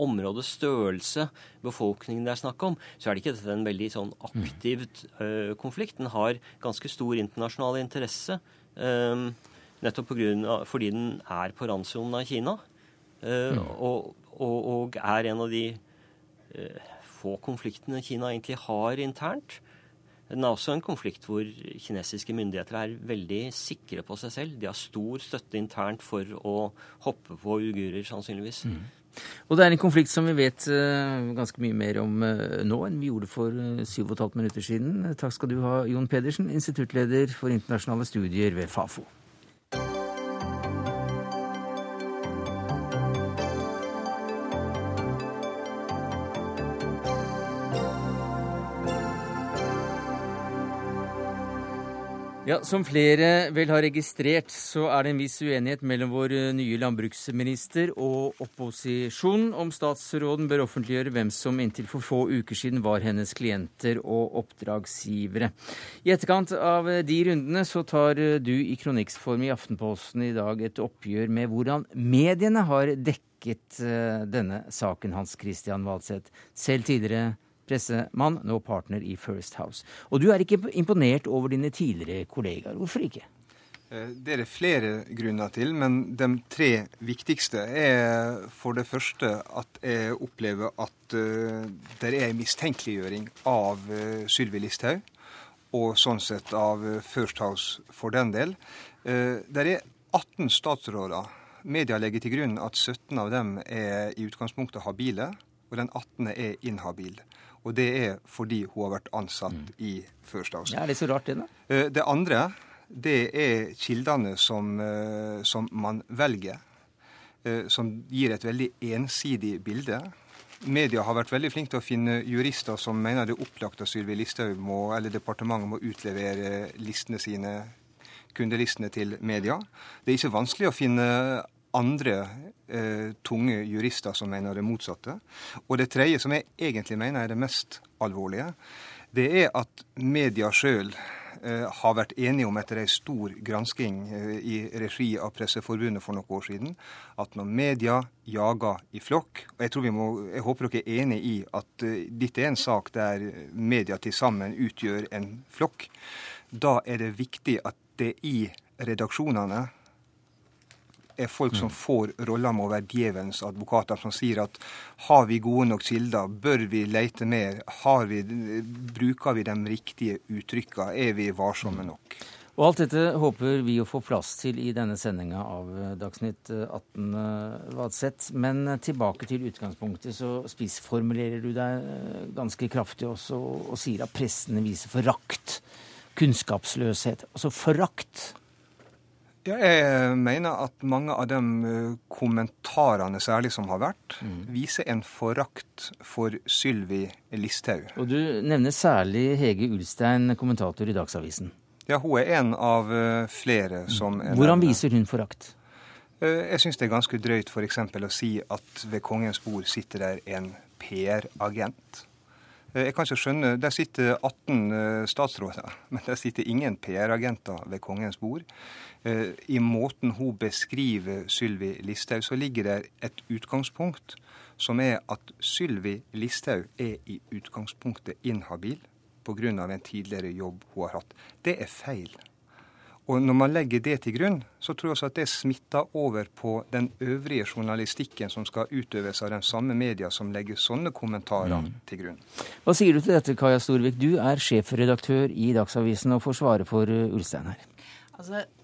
områdets størrelse, befolkningen det er snakk om, så er det ikke dette en veldig sånn aktiv eh, konflikt. Den har ganske stor internasjonal interesse. Nettopp på grunn av, fordi den er på randsonen av Kina. Mm. og, og, og, er en av de eh, få konfliktene Kina egentlig har internt. Den er også en konflikt hvor kinesiske myndigheter er veldig sikre på seg selv. De har stor støtte internt for å hoppe på uigurer, sannsynligvis. Mm. Og det er en konflikt som vi vet uh, ganske mye mer om uh, nå enn vi gjorde for uh, syv og et halvt minutter siden. Takk skal du ha, Jon Pedersen, instituttleder for internasjonale studier ved Fafo. Ja, Som flere vel har registrert, så er det en viss uenighet mellom vår eh, nye landbruksminister og opposisjonen om statsråden bør offentliggjøre hvem som inntil for få uker siden var hennes klienter og oppdragsgivere. I etterkant av eh, de rundene så tar eh, du i kronikkform i Aftenposten i dag et oppgjør med hvordan mediene har dekket denne saken, Hans Christian Valseth. Selv tidligere pressemann, nå partner i First House. Og du er ikke imponert over dine tidligere kollegaer. Hvorfor ikke? Eh, det er det flere grunner til, men de tre viktigste er for det første at jeg opplever at uh, det er en mistenkeliggjøring av uh, Sylvi Listhaug, og sånn sett av First House for den del. Det er 18 statsråder. Media legger til grunn at 17 av dem er i utgangspunktet habile, og den 18. er inhabil. Og det er fordi hun har vært ansatt mm. i First House. Ja, er det så rart, det, da? Eh, det andre, det er kildene som, eh, som man velger. Eh, som gir et veldig ensidig bilde. Media har vært veldig flinke til å finne jurister som mener det er opplagt at Sylvi Listhaug eller departementet må utlevere listene sine, kundelistene til media. Det er ikke vanskelig å finne andre eh, tunge jurister som mener det motsatte. Og det tredje, som jeg egentlig mener er det mest alvorlige, det er at media sjøl eh, har vært enige om etter ei stor gransking eh, i regi av Presseforbundet for noen år siden, at når media jager i flokk og Jeg, må, jeg håper dere er enig i at uh, dette er en sak der media til sammen utgjør en flokk. Da er det viktig at det i redaksjonene er folk som får rolla med å være djevelens advokater, som sier at har vi gode nok kilder, bør vi lete mer, vi, bruker vi de riktige uttrykka, er vi varsomme nok? Og alt dette håper vi å få plass til i denne sendinga av Dagsnytt 18 Vadseth. Men tilbake til utgangspunktet, så spissformulerer du deg ganske kraftig også og sier at pressene viser forakt. Kunnskapsløshet. Altså forakt ja, jeg mener at mange av de eh, kommentarene særlig som har vært, mm. viser en forakt for Sylvi Listhaug. Og du nevner særlig Hege Ulstein, kommentator i Dagsavisen. Ja, hun er en av eh, flere som Hvordan viser hun forakt? Eh, jeg syns det er ganske drøyt f.eks. å si at ved kongens bord sitter der en PR-agent. Jeg kan ikke skjønne, Der sitter 18 statsråder, men der sitter ingen PR-agenter ved kongens bord. Eh, i måten hun beskriver Sylvi Listhaug, så ligger det et utgangspunkt som er at Sylvi Listhaug er i utgangspunktet inhabil pga. en tidligere jobb hun har hatt. Det er feil. Og når man legger det til grunn, så tror jeg også at det smitter over på den øvrige journalistikken som skal utøves av den samme media som legger sånne kommentarer mm. til grunn. Hva sier du til dette, Kaja Storvik? Du er sjefredaktør i Dagsavisen og får svare for uh, Ulstein her. Altså, Eh,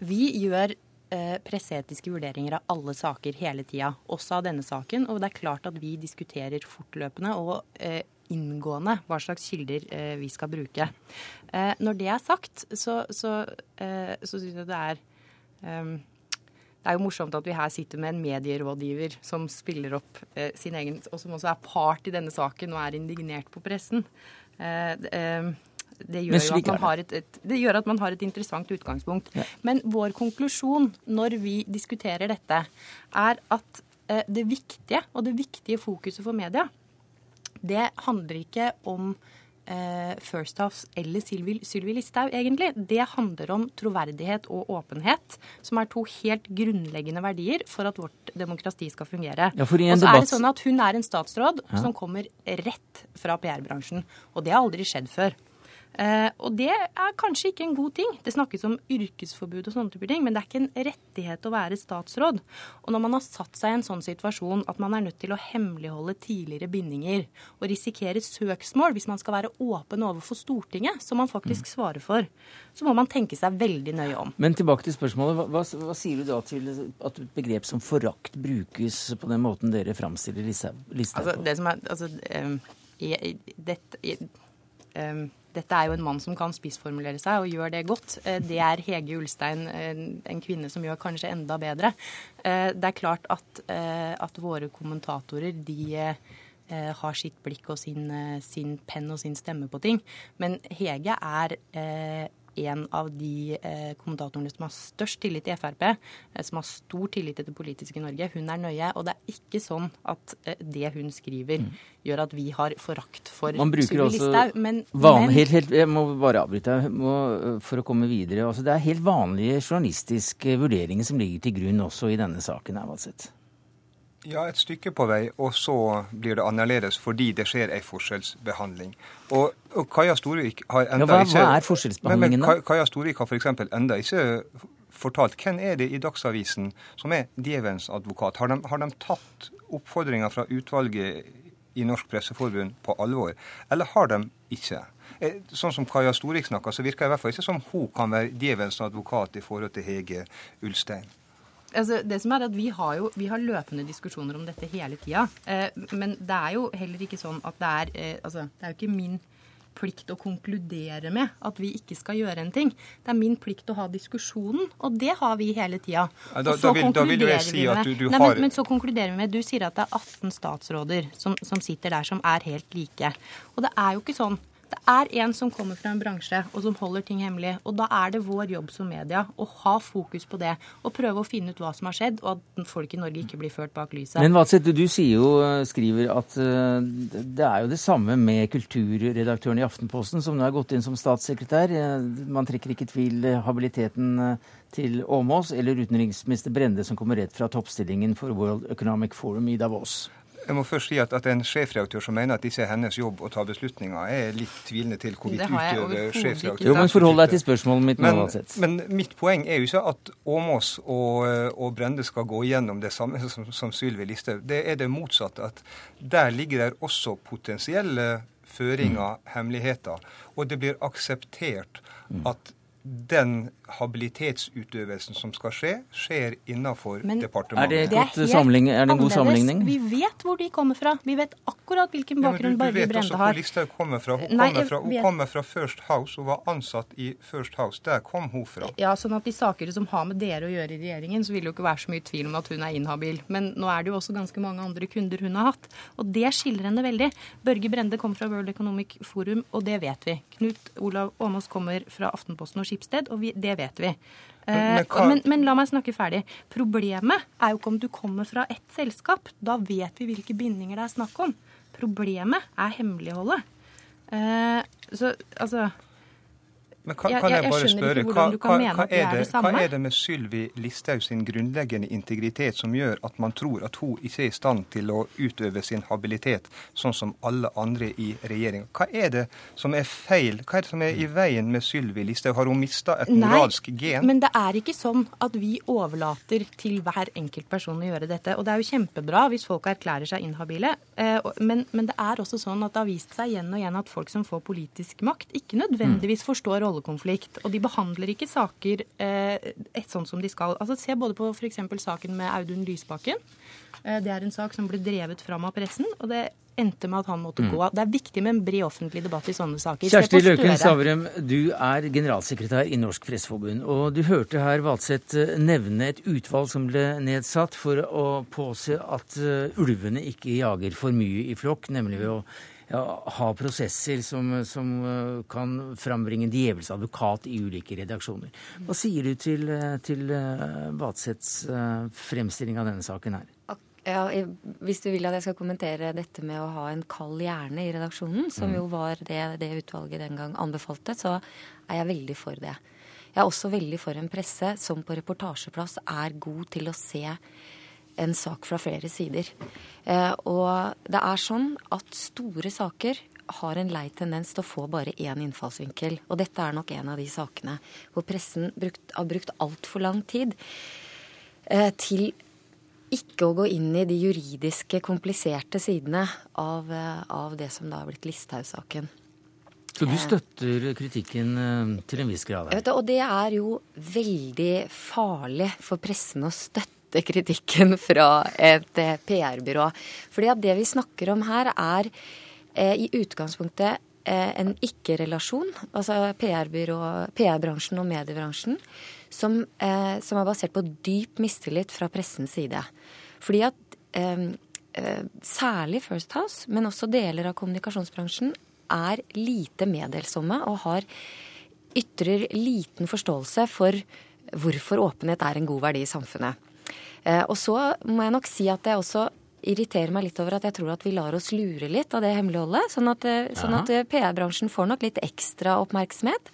vi gjør eh, presseetiske vurderinger av alle saker hele tida, også av denne saken. Og det er klart at vi diskuterer fortløpende og eh, inngående hva slags kilder vi skal bruke. Når det er sagt, så, så, så syns jeg det er det er jo morsomt at vi her sitter med en medierådgiver som spiller opp eh, sin egen Og som også er part i denne saken og er indignert på pressen. Eh, eh, det gjør, jo at man har et, et, det gjør at man har et interessant utgangspunkt. Ja. Men vår konklusjon når vi diskuterer dette, er at eh, det viktige og det viktige fokuset for media, det handler ikke om eh, First House eller Sylvi, Listhaug, egentlig. Det handler om troverdighet og åpenhet, som er to helt grunnleggende verdier for at vårt demokrati skal fungere. Ja, og så debatt... er det sånn at Hun er en statsråd ja. som kommer rett fra PR-bransjen. Og det har aldri skjedd før. Uh, og det er kanskje ikke en god ting. Det snakkes om yrkesforbud og sånne typer ting, men det er ikke en rettighet å være statsråd. Og når man har satt seg i en sånn situasjon at man er nødt til å hemmeligholde tidligere bindinger og risikere søksmål hvis man skal være åpen overfor Stortinget, som man faktisk mm. svarer for, så må man tenke seg veldig nøye om. Men tilbake til spørsmålet. Hva, hva, sier du da til at et begrep som forakt brukes på den måten dere framstiller Listhaug på? Altså, det som er, altså, um, i, dette, i, um, dette er jo en mann som kan spissformulere seg, og gjør det godt. Eh, det er Hege Ulstein, en kvinne som gjør kanskje enda bedre. Eh, det er klart at, eh, at våre kommentatorer, de har sitt blikk og sin, sin, penn og sin stemme på ting. Men Hege er en av de eh, kommentatorene som har størst tillit til Frp, eh, som har stor tillit til det politiske Norge. Hun er nøye. Og det er ikke sånn at eh, det hun skriver, mm. gjør at vi har forakt for Sylvi Listhaug. Men, men helt, helt, Jeg må bare avbryte må, for å komme videre. Altså, det er helt vanlige journalistiske vurderinger som ligger til grunn også i denne saken. her. Ja, et stykke på vei, og så blir det annerledes fordi det skjer en forskjellsbehandling. Og, og Kaja Storvik har enda ja, hva, ikke Hva er forskjellsbehandlingen, da? Kaja Storvik har f.eks. enda ikke fortalt hvem er det i Dagsavisen som er djevelens advokat. Har de, har de tatt oppfordringa fra utvalget i Norsk Presseforbund på alvor, eller har de ikke? Eh, sånn som Kaja Storvik snakker, så virker det i hvert fall ikke som hun kan være djevelens advokat i forhold til Hege Ulstein. Altså, det som er at Vi har jo vi har løpende diskusjoner om dette hele tida. Eh, men det er jo heller ikke sånn at det er eh, altså, Det er jo ikke min plikt å konkludere med at vi ikke skal gjøre en ting. Det er min plikt å ha diskusjonen, og det har vi hele tida. Ja, da, da, vil, da, vil, jeg si at du, du Nei, har men, men, så konkluderer vi med Du sier at det er 18 statsråder som, som sitter der som er helt like. Og det er jo ikke sånn Det er en som kommer fra en bransje og som holder ting hemmelig. Og da er det vår jobb som media å ha fokus på det og prøve å finne ut hva som har skjedd, og at folk i Norge ikke blir ført bak lyset. Men Vadseth, du sier jo, eh, skriver at eh, det er jo det samme med kulturredaktøren i Aftenposten, som nå er gått inn som statssekretær. Eh, Man trekker ikke i tvil habiliteten til Åmås eller utenriksminister Brende, som kommer rett fra toppstillingen for World Economic Forum i Davos. Jeg må først si at, at en sjefredaktør som mener at disse er hennes jobb å ta beslutninger, er litt tvilende til hvorvidt utøver sjefredaktør Jo, men forhold deg til spørsmålet mitt men, uansett. Men mitt poeng er jo ikke at Åmås og, og Brende skal gå igjennom det samme som, som Sylvi Listhaug. Det er det motsatte. at Der ligger det også potensielle føringer, mm. hemmeligheter. Og det blir akseptert mm. at den habilitetsutøvelsen som skal skje, skjer innenfor Men departementet. Er det, godt samling, er det en god sammenligning? Vi vet hvor de kommer fra. Vi vet akkurat hvilken bakgrunn ja, Børge Brende har. Du vet også hvor Listhaug kommer fra. Hun, Nei, kommer fra. hun kommer fra First House. Hun var ansatt i First House. Der kom hun fra. Ja, sånn at De saker som har med dere å gjøre i regjeringen, så vil det jo ikke være så mye tvil om at hun er inhabil. Men nå er det jo også ganske mange andre kunder hun har hatt. Og det skiller henne veldig. Børge Brende kom fra World Economic Forum, og det vet vi. Knut Olav Åmås kommer fra Aftenposten og Skipsted, og vi, det vet vi. Men, men, eh, men, men, la meg snakke ferdig. Problemet er jo ikke om du kommer fra ett selskap. Da vet vi hvilke bindinger det er snakk om. Problemet er hemmeligholdet. Eh, så altså men kan, kan jeg, jeg, bare spørre, hva, hva, hva, er det, hva, er det, med Sylvi Listhaug sin grunnleggende integritet som gjør at man tror at hun ikke er i stand til å utøve sin habilitet sånn som alle andre i regjeringa? Hva er det som er feil? Hva er det som er i veien med Sylvi Listhaug? Har hun mista et moralsk Nei, gen? Men det er ikke sånn at vi overlater til hver enkelt person å gjøre dette. Og det er jo kjempebra hvis folk erklærer seg inhabile, eh, men, men det er også sånn at det har vist seg igjen og igjen at folk som får politisk makt, ikke nødvendigvis forstår rollen rollekonflikt. Og de behandler ikke saker eh, et sånn som de skal. Altså Se både på f.eks. saken med Audun Lysbakken. Eh, det er en sak som ble drevet fram av pressen. og det endte med at han måtte mm. gå av. Det er viktig med en bred offentlig debatt i sånne saker. Kjersti Løken Stavrum, du er generalsekretær i Norsk Presseforbund. Og du hørte her Valseth eh, nevne et utvalg som ble nedsatt for å påse at uh, ulvene ikke jager for mye i flokk, nemlig ved å ja, ha prosesser som, som, eh, kan frambringe en djevelens advokat i ulike redaksjoner. Hva sier du til, eh, til eh, fremstilling av denne saken her? Ja, hvis du vil at jeg skal kommentere dette med å ha en kald hjerne i redaksjonen, som mm. jo var det, det utvalget den gang anbefalte, så er jeg veldig for det. Jeg er også veldig for en presse som på reportasjeplass er god til å se en sak fra flere sider. Eh, og det er sånn at store saker har en lei tendens til å få bare én innfallsvinkel. Og dette er nok en av de sakene hvor pressen brukt, har brukt altfor lang tid eh, til ikke å gå inn i de juridiske, kompliserte sidene av, eh, av det som da har blitt Listhaug-saken. Så du støtter kritikken til en viss grad? Vet Du, og det er jo veldig farlig for pressen å støtte rette kritikken fra et eh, PR-byrå. Fordi at det vi snakker om her, er eh, i utgangspunktet eh, en ikke-relasjon, altså PR-bransjen PR og mediebransjen, som, som, er basert på dyp mistillit fra pressens side. Fordi at særlig First House, men også deler av kommunikasjonsbransjen, er lite meddelsomme og har ytrer liten forståelse for hvorfor åpenhet er en god verdi i samfunnet. Eh, og så må jeg nok si at jeg også irriterer meg litt over at jeg tror at vi lar oss lure litt av det hemmeligholdet. Sånn at, eh, sånn at eh, PR-bransjen får nok litt ekstra oppmerksomhet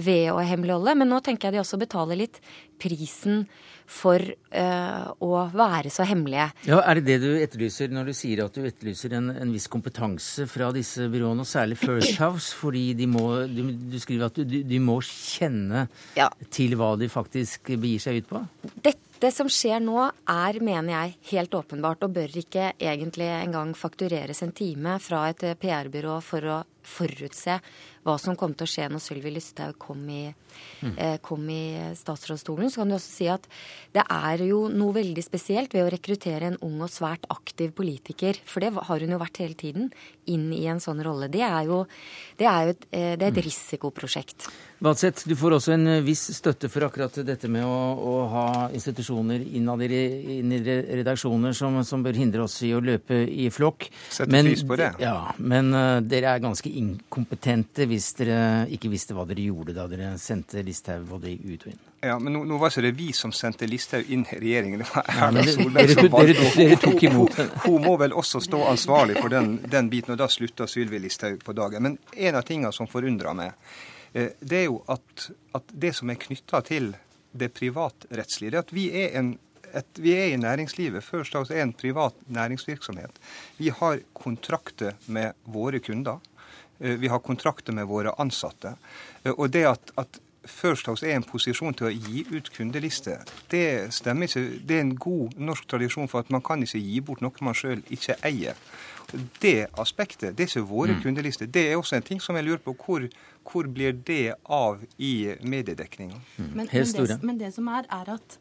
ved å hemmeligholde. Men nå tenker jeg de også betaler litt prisen for uh, å være så hemmelige. Ja, Er det det du etterlyser når du sier at du etterlyser en, en viss kompetanse fra disse byråene, og særlig First House? Fordi de må, du, du skriver at du, de må kjenne ja. til hva de faktisk begir seg ut på? Dette det som skjer nå er, mener jeg, helt åpenbart og bør ikke egentlig engang faktureres en time fra et PR-byrå for å forutse hva som kom til å skje når Sylvi Lysthaug kom, mm. eh, kom, i statsrådsstolen, så kan du også si at det er jo noe veldig spesielt ved å rekruttere en ung og svært aktiv politiker, for det har hun jo vært hele tiden, inn i en sånn rolle. Det er jo, det er jo et, eh, det er et mm. risikoprosjekt. Vadseth, du får også en viss støtte for akkurat dette med å, å ha institusjoner innad i, inn i redaksjoner som, som, bør hindre oss i å løpe i flokk. Sette pris på det. Ja, men uh, dere er ganske inkompetente hvis dere ikke visste hva dere gjorde da dere sendte Listhaug både ut og inn. Ja, men nå, nå var ikke det vi som sendte Listhaug inn i regjeringen. Det var Erna Solberg som tok- dere- valgte. dere tok imot Hun, hun, hun må vel også stå ansvarlig for den, den biten, og da slutta Sylvi Listhaug på dagen. Men en av tingene som forundrer meg, eh, det er jo at, at det som er knytta til det privatrettslige, det er at vi er en et, vi er i næringslivet. First House er en privat næringsvirksomhet. Vi har kontrakter med våre kunder. Eh, Vi har kontrakter med våre ansatte. Eh, Og det at, at First House er en posisjon til å gi ut kundelister, det stemmer ikke. Det er en god norsk tradisjon for at man kan ikke gi bort noe man sjøl ikke eier. Det aspektet, det er ikke våre Mm. kundelister. Det er også en ting som jeg lurer på. Hvor, hvor blir det av i mediedekninga? Mm. Men, men, det, men det som er, er at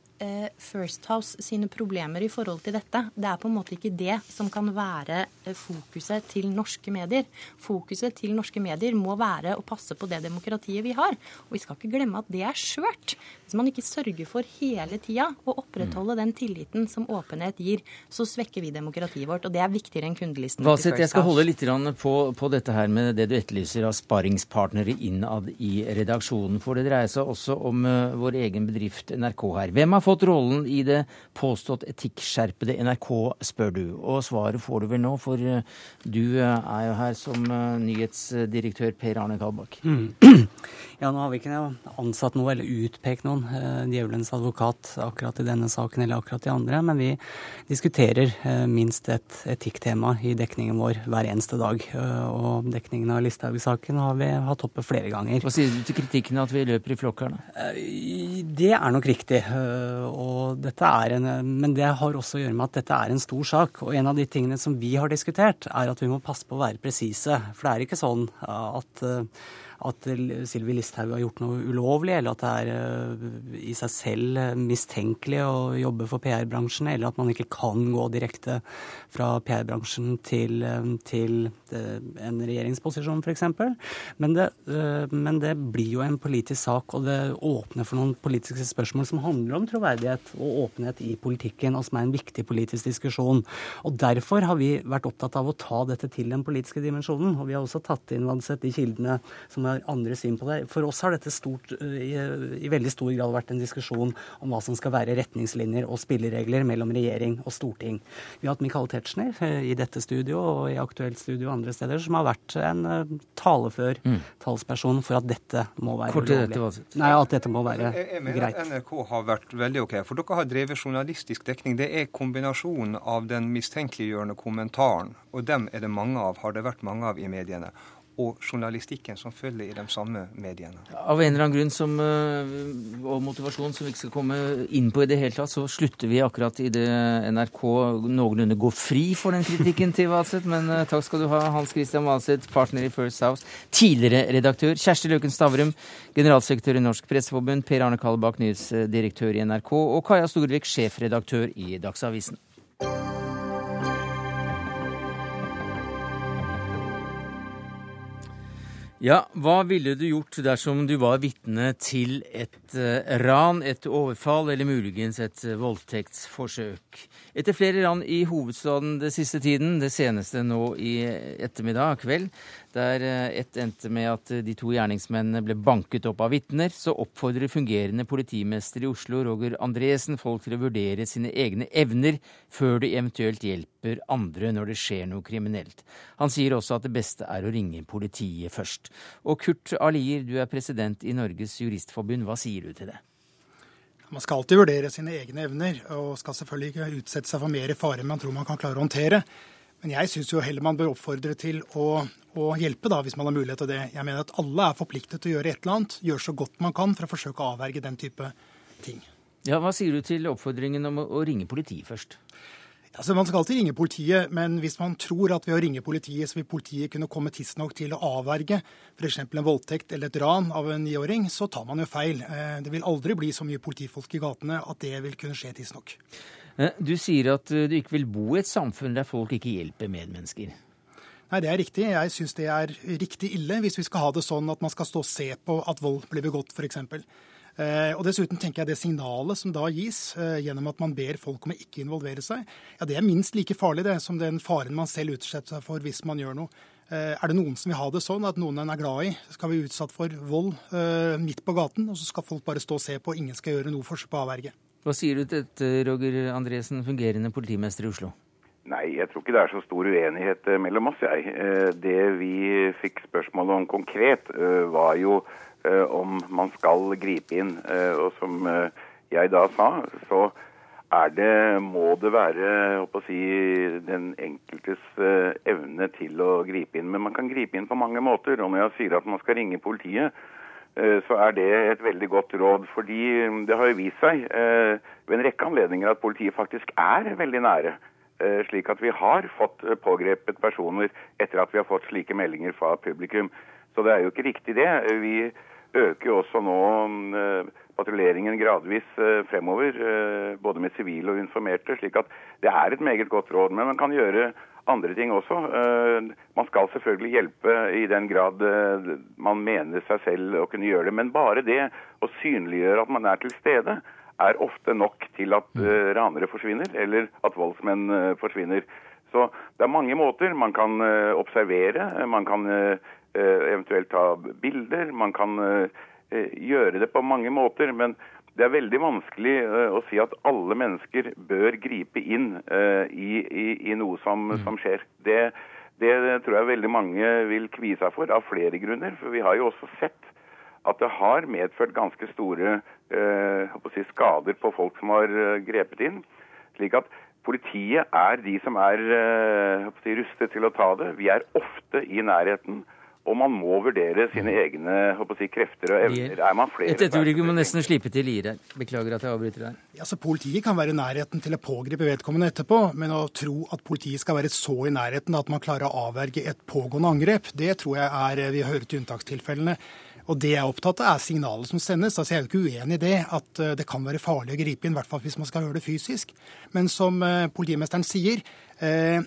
First House sine problemer i forhold til dette, det er på en måte ikke det som kan være eh, fokuset til norske medier. Fokuset til norske medier må være å passe på det demokratiet vi har. Og vi skal ikke glemme at det er skjørt. Hvis man ikke sørger for hele tida å opprettholde den tilliten som åpenhet gir, så svekker vi demokratiet vårt. Og det er viktigere enn kundelisten. Vaseth, jeg skal holde litt på, på dette her med det du etterlyser av sparringspartnere innad i redaksjonen. For det dreier seg også om eh, vår egen bedrift NRK her. Hvem har fått rollen i det påstått etikkskjerpede NRK, spør du. Og svaret får du vel nå, for eh, du eh, er jo her som eh, nyhetsdirektør Per Arne Kalbakk. Ja, nå har vi ikke ansatt noe eller utpekt noen eh, djevelens advokat akkurat i denne saken eller akkurat i andre, men vi diskuterer eh, minst et etikktema i dekningen vår hver eneste dag. Og dekningen av Listhaug-saken har vi hatt oppe flere ganger. Hva sier du til kritikken at vi løper i flokk her, da? Det er nok riktig. Eh, Og dette er en, men det har også å gjøre med at dette er en stor sak. Og en av de tingene som vi har diskutert, er at vi må passe på å være presise. For det er ikke sånn eh, at eh, at Sylvi Listhaug har gjort noe ulovlig, eller at det er eh, i seg selv mistenkelig å jobbe for PR-bransjen, eller at man ikke kan gå direkte fra PR-bransjen til, eh, til eh, en regjeringsposisjon, f.eks. Men, men det blir jo en politisk sak, og det åpner for noen politiske spørsmål som handler om troverdighet og åpenhet i politikken, og som er en viktig politisk diskusjon. Og Derfor har vi vært opptatt av å ta dette til den politiske dimensjonen. Og vi har også tatt inn Vanseth, de kildene som har andre syn på det. For oss har dette stort, eh, i, i veldig stor grad vært en diskusjon om hva som skal være retningslinjer og spilleregler mellom regjering og storting. Vi har hatt Michael Tetzschner eh, i dette studio og i Aktuelt studio og andre steder, som har vært en eh, talefør Mm. talsperson for at dette må være Kort dette. Nei, at dette må være Jeg, jeg mener greit. at NRK har vært veldig OK. For dere har drevet journalistisk dekning. Det er kombinasjonen av den mistenkeliggjørende kommentaren, og dem er det mange av, har det vært mange av i mediene, og journalistikken som følger i de samme mediene. Av en eller annen grunn som, øh, og motivasjon som vi ikke skal komme inn på i det hele tatt, så slutter vi akkurat i det NRK noenlunde går fri for den kritikken til Valseth. Men øh, takk skal du ha, Hans Christian Valseth, partner i First House. Tidligere redaktør. Kjersti Løken Stavrum, generalsekretær i Norsk Presseforbund. Per Arne Kallebakk, nyhetsdirektør i NRK. Og Kaja Storvik, sjefredaktør i Dagsavisen. Ja, hva ville du gjort dersom du var vitne til et eh, ran, et overfall eller muligens et eh, voldtektsforsøk? Etter flere ran i hovedstaden den siste tiden, det seneste nå i ettermiddag kveld, der eh, ett endte med at eh, de to gjerningsmennene ble banket opp av vitner, så oppfordrer fungerende politimester i Oslo, Roger Andresen, folk til å vurdere sine egne evner før de eventuelt hjelper andre når det skjer noe kriminelt. Han sier også at det beste er å ringe politiet først. Og Kurt Alier, du er president i Norges Juristforbund, hva sier du til det? Man skal alltid vurdere sine egne evner, og skal selvfølgelig ikke utsette seg for mer fare enn man tror man kan klare å håndtere. Men jeg syns jo heller man bør oppfordre til å, å hjelpe, da, hvis man har mulighet til det. Jeg mener at alle er forpliktet til å gjøre et eller annet, gjøre så godt man kan for å forsøke å avverge den type ting. Ja, Hva sier du til oppfordringen om å, ringe politiet først? Altså, Man skal alltid ringe politiet, men hvis man tror at ved å ringe politiet, så vil politiet kunne komme tidsnok til å avverge f.eks. en voldtekt eller et ran av en niåring, så tar man jo feil. Eh, Det vil aldri bli så mye politifolk i gatene at det vil kunne skje tidsnok. Eh, Du sier at eh, du ikke vil bo i et samfunn der folk ikke hjelper medmennesker. Nei, det er riktig. Jeg syns det er riktig ille hvis vi skal ha det sånn at man skal stå og se på at vold blir begått, f.eks. Eh, og dessuten tenker jeg det signalet som da gis gjennom at man ber folk om å ikke involvere seg, ja det er minst like farlig det som den faren man selv utsetter seg for hvis man gjør noe. Er det noen som vil ha det sånn at noen en er glad i, skal bli utsatt for vold midt på gaten, og så skal folk bare stå og se på, og ingen skal gjøre noe forsøk på å avverge? Hva sier du til dette, Roger Andresen, fungerende politimester i Oslo? Nei, jeg tror ikke det er så stor uenighet eh, mellom oss, jeg. Det vi fikk spørsmål om konkret, var jo om man skal gripe inn. Og som jeg da sa, så er det, må det være si, den enkeltes evne til å gripe inn. Men man kan gripe inn på mange måter. Og når jeg sier at man skal ringe politiet, så er det et veldig godt råd. Fordi det har jo vist seg uh, ved en rekke anledninger at politiet faktisk er veldig nære. Slik at vi har fått pågrepet personer etter at vi har fått slike meldinger fra publikum. Så det er jo ikke riktig, det. Vi øker jo også nå patruljeringen gradvis eh, fremover, eh, både med sivile og informerte. slik at det er et meget godt råd. Men man kan gjøre andre ting også. Eh, man skal selvfølgelig hjelpe i den grad man mener seg selv å kunne gjøre det. Men bare det å synliggjøre at man er til stede, er ofte nok til at ranere forsvinner, eller at voldsmenn forsvinner. Så det er mange måter. Man kan observere, man kan eventuelt ta bilder, man kan Eh, gjøre det på mange måter. Men det er veldig vanskelig eh, å si at alle mennesker bør gripe inn eh, i, i, i noe som, mm. som skjer. Det, det, tror jeg veldig mange vil kvie seg for, av flere grunner. For vi har jo også sett at det har medført ganske store eh, si, skader på folk som har grepet inn. Slik at politiet er de som er si, rustet til å ta det. Vi er ofte i nærheten. Og man må vurdere sine egne si, krefter og evner. Er man flere Et øyeblikk, vi må nesten slippe til Lier her. Beklager at jeg avbryter deg. Ja, så Politiet kan være i nærheten til å pågripe vedkommende etterpå, men å tro at politiet skal være så i nærheten at man klarer å avverge et pågående angrep, det tror jeg er Vi hører til unntakstilfellene. Og Det jeg er opptatt av, er signalet som sendes. Altså, Jeg er jo ikke uenig i det, at eh, det kan være farlig å gripe inn, i hvert fall hvis man skal gjøre det fysisk. Men som eh, politimesteren sier, eh,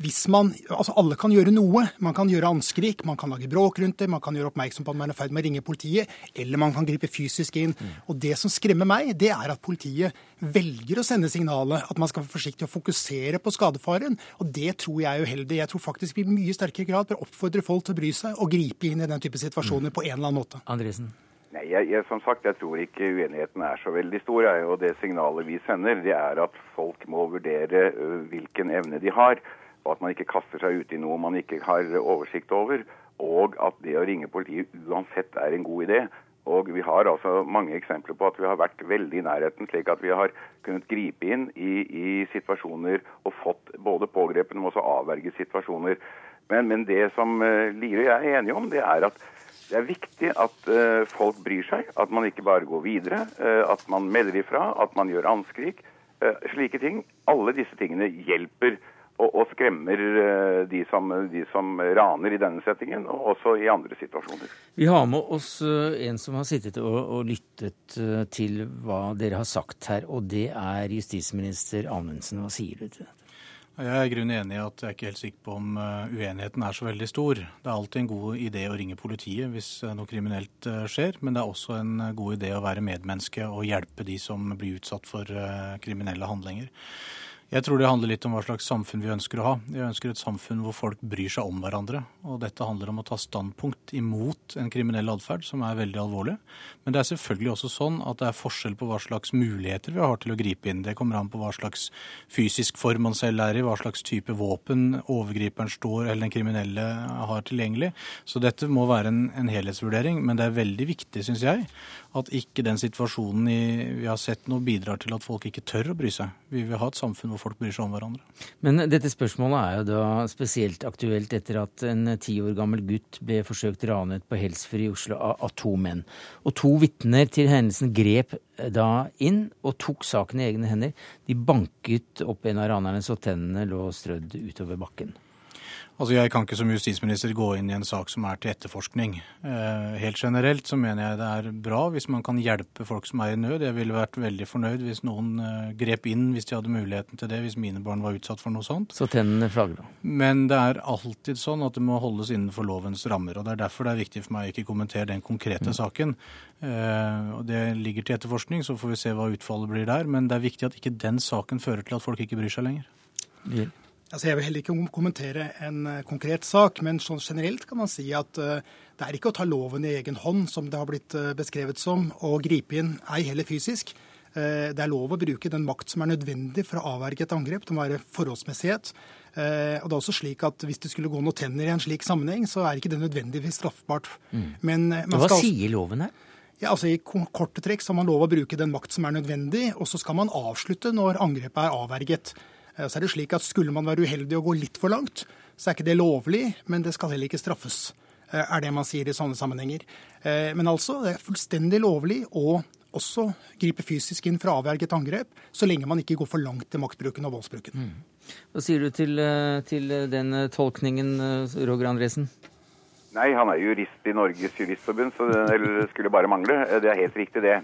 hvis man Altså, alle kan gjøre noe. Man kan gjøre anskrik, man kan lage bråk rundt det, man kan gjøre oppmerksom på at man er i ferd med å ringe politiet, eller man kan gripe fysisk inn. Og det som skremmer meg, det er at politiet velger å sende signalet at man skal være forsiktig og fokusere på skadefaren. Og det tror jeg er uheldig. Jeg tror faktisk vi i mye sterkere grad bør oppfordre folk til å bry seg og gripe inn i den type situasjoner mm. på en eller annen måte. Andresen. Nei, jeg, jeg, som sagt, jeg tror ikke uenigheten er så veldig stor. Jeg, og det signalet vi sender, det er at folk må vurdere hvilken evne de har og at man ikke kaster seg ut i noe man ikke har oversikt over. Og at det å ringe politiet uansett er en god idé. Og vi har altså mange eksempler på at vi har vært veldig i nærheten, slik at vi har kunnet gripe inn i, i situasjoner og fått både pågrepet, men også avverget situasjoner. Men, men, det som uh, Lire og jeg er enige om, det er at det er viktig at uh, folk bryr seg. At man ikke bare går videre. Uh, at man melder ifra. At man gjør anskrik. slike ting. Alle disse tingene hjelper og, og skremmer eh, de som, de som, raner i denne settingen, og også i andre situasjoner. Vi har med oss eh, en som har sittet og, og lyttet eh, til hva dere har sagt her, og det er justisminister Anundsen. Hva sier du til dette? Jeg er i grunnen enig i at jeg er ikke helt sikker på om uenigheten er så veldig stor. Det er alltid en god idé å ringe politiet hvis noe kriminelt skjer, men det er også en god idé å være medmenneske og hjelpe de som blir utsatt for kriminelle handlinger. Jeg tror det handler litt om hva slags samfunn vi ønsker å ha. Vi ønsker et samfunn hvor folk bryr seg om hverandre. Og dette handler om å ta standpunkt imot en kriminell atferd, som er veldig alvorlig. Men det er selvfølgelig også sånn at det er forskjell på hva slags muligheter vi har til å gripe inn. Det kommer an på hva slags fysisk form man selv er i, hva slags type våpen overgriperen står eller den kriminelle har tilgjengelig. Så dette må være en, en helhetsvurdering. Men det er veldig viktig, syns jeg, at ikke den situasjonen i, vi har sett nå bidrar til at folk ikke tør å bry seg. Vi vil ha et samfunn hvor folk bryr seg om hverandre. Men dette spørsmålet er jo da spesielt aktuelt etter at en ti år gammel gutt ble forsøkt ranet på Helsfyr i Oslo av, to menn. Og to vitner til hendelsen grep da inn og tok saken i egne hender. De banket opp en av ranerne så tennene lå strødd utover bakken. Altså Jeg kan ikke som justisminister gå inn i en sak som er til etterforskning. Eh, helt generelt så mener jeg det er bra hvis man kan hjelpe folk som er i nød. Jeg ville vært veldig fornøyd hvis noen eh, grep inn hvis de hadde muligheten til det, hvis mine barn var utsatt for noe sånt. Så tennene flagrer? Men det er alltid sånn at det må holdes innenfor lovens rammer. og Det er derfor det er viktig for meg å ikke kommentere den konkrete mm. saken. Eh, og Det ligger til etterforskning, så får vi se hva utfallet blir der. Men det er viktig at ikke den saken fører til at folk ikke bryr seg lenger. Yeah. Altså jeg vil heller ikke kommentere en eh, konkret sak, men sånn generelt kan man si at uh, det er ikke å ta loven i egen hånd, som det har blitt uh, beskrevet som, og gripe inn, ei heller fysisk. Det er lov å bruke den makt som er nødvendig for å avverge et angrep. Det må være forholdsmessighet. og det er også slik at Hvis det skulle gå noen tenner i en slik sammenheng, så er ikke det nødvendigvis straffbart. Mm. Men, Hva skal... sier loven her? Ja, altså I korte trekk så har man lov å bruke den makt som er nødvendig, og så skal man avslutte når angrepet er avverget. Eh, så er det slik at Skulle man være uheldig og gå litt for langt, så er ikke det lovlig, men det skal heller ikke straffes. Eh, er det man sier i sånne sammenhenger. Eh, men altså, det er fullstendig lovlig å også gripe fysisk inn for å avverge et angrep, så lenge man ikke går for langt til maktbruken og voldsbruken. Mm. Hva sier du til, til den tolkningen, Roger Andresen? Nei, han er jurist i Norges Juristforbund, så det skulle bare mangle. Det er helt riktig, det.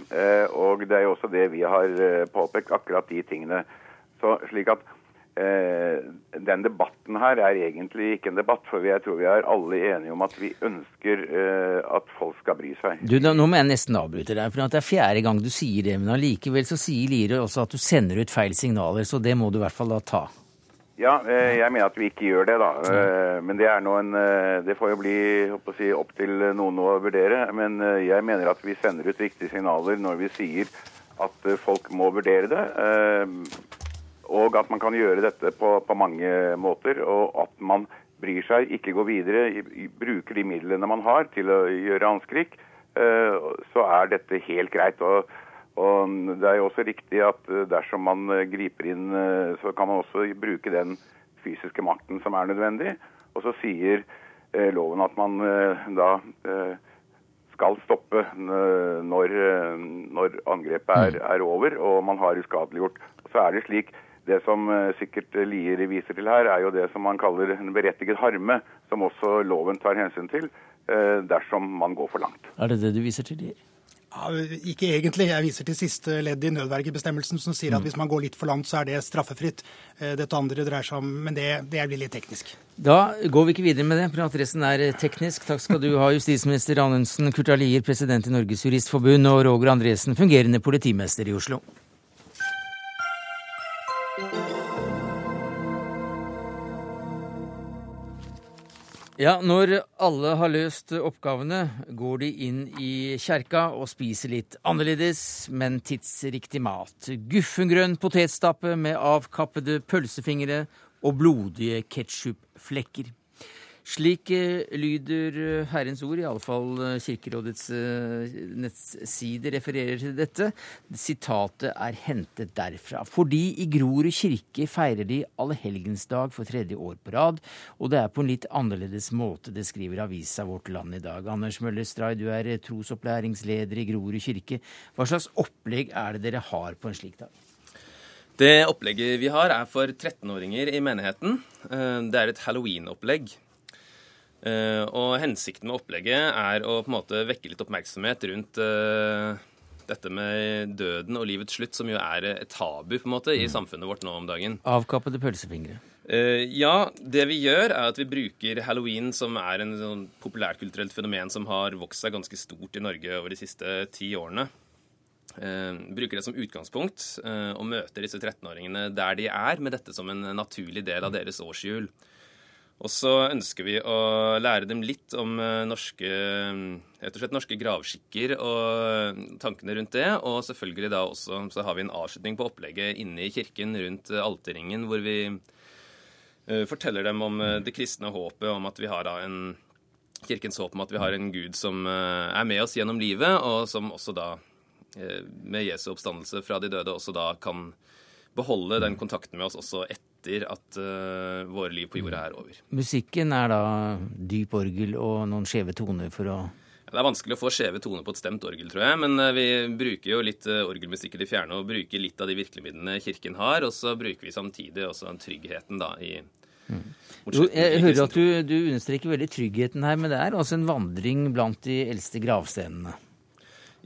Og det er jo også det vi har påpekt, akkurat de tingene. Så slik at den debatten her er egentlig ikke en debatt, for jeg tror vi er alle enige om at vi ønsker eh, at folk skal bry seg. Du, Nå må jeg nesten avbryte deg, for det er fjerde gang du sier det. Men allikevel så sier Lire også at du sender ut feil signaler, så det må du i hvert fall da ta. Ja, eh, jeg mener at vi ikke gjør det, da. Men det er en Det får jo bli si, opp til noen å vurdere. Men jeg mener at vi sender ut riktige signaler når vi sier at folk må vurdere det. Og at man kan gjøre dette på, på mange måter. Og at man bryr seg, ikke går videre, bruker de midlene man har til å gjøre anskrik, eh, så er dette helt greit. Og, og det er jo også riktig at eh, dersom man griper inn, eh, så kan man også bruke den fysiske makten som er nødvendig. Og så sier loven at man da skal stoppe når, når angrepet er, er, over og man har uskadeliggjort. Så er det slik det som eh, sikkert Lier viser til her, er jo det som man kaller en berettiget harme, som også loven tar hensyn til eh, dersom man går for langt. Er det det du viser til, Lier? Ja, ikke egentlig. Jeg viser til siste ledd i nødvergebestemmelsen som sier at mm. hvis man går litt for langt, så er det straffefritt. Eh, dette andre dreier seg om Men det, det blir litt teknisk. Da går vi ikke videre med det, for er teknisk. Takk skal du ha, justisminister Anundsen, Kurt Alier, president i Norges Juristforbund, og Roger Andresen, fungerende politimester i Oslo. Ja, når alle har løst oppgavene, går de inn i kjerka og spiser litt annerledes, men tidsriktig mat. Guffengrønn potetstappe med avkappede pølsefingre og blodige ketsjupflekker. Slik eh, lyder eh, Herrens ord, i alle fall eh, Kirkerådets nettside refererer til dette. Sitatet er hentet derfra. Fordi i Grorud kirke feirer de allehelgensdag for tredje år på rad, og det er på en litt annerledes måte, det skriver avisa Vårt Land i dag. Anders Møller Stray, du er trosopplæringsleder i Grorud kirke. Hva slags opplegg er det dere har på en slik dag? Det opplegget vi har, er for 13-åringer i menigheten. Det er et halloween-opplegg. Uh, og hensikten med opplegget er å på en måte vekke litt oppmerksomhet rundt uh, dette med døden og livets slutt, som jo er et tabu på en måte i mm. samfunnet vårt nå om dagen. Avkappede pølsefingre. Uh, ja, det vi gjør, er at vi bruker halloween, som er en sånn populærkulturelt fenomen som har vokst seg ganske stort i Norge over de siste ti årene. bruker det som utgangspunkt og møter disse 13-åringene der de er, med dette som en naturlig del av deres årshjul. Og så ønsker vi å lære dem litt om eh, norske, rett og slett norske gravskikker og tankene rundt det. Og selvfølgelig da også så har vi en avslutning på opplegget inne i kirken rundt alterringen, hvor vi eh, forteller dem om eh, det kristne håpet, om at vi har da en Kirkens håp om at vi har en Gud som er med oss gjennom livet, og som også da, med Jesu oppstandelse fra de døde, også da kan beholde den kontakten med oss også etter etter at uh, våre liv på jorda er over. Musikken er da dyp orgel og noen skjeve toner for å Det er vanskelig å få skjeve toner på et stemt orgel, tror jeg. Men uh, vi bruker jo litt uh, orgelmusikk i det fjerne og bruker litt av de virkemidlene Kirken har. Og så bruker vi samtidig også tryggheten da i Mm. Jo, jeg hører at du, du, understreker veldig tryggheten her, men det er altså en vandring blant de eldste gravstenene.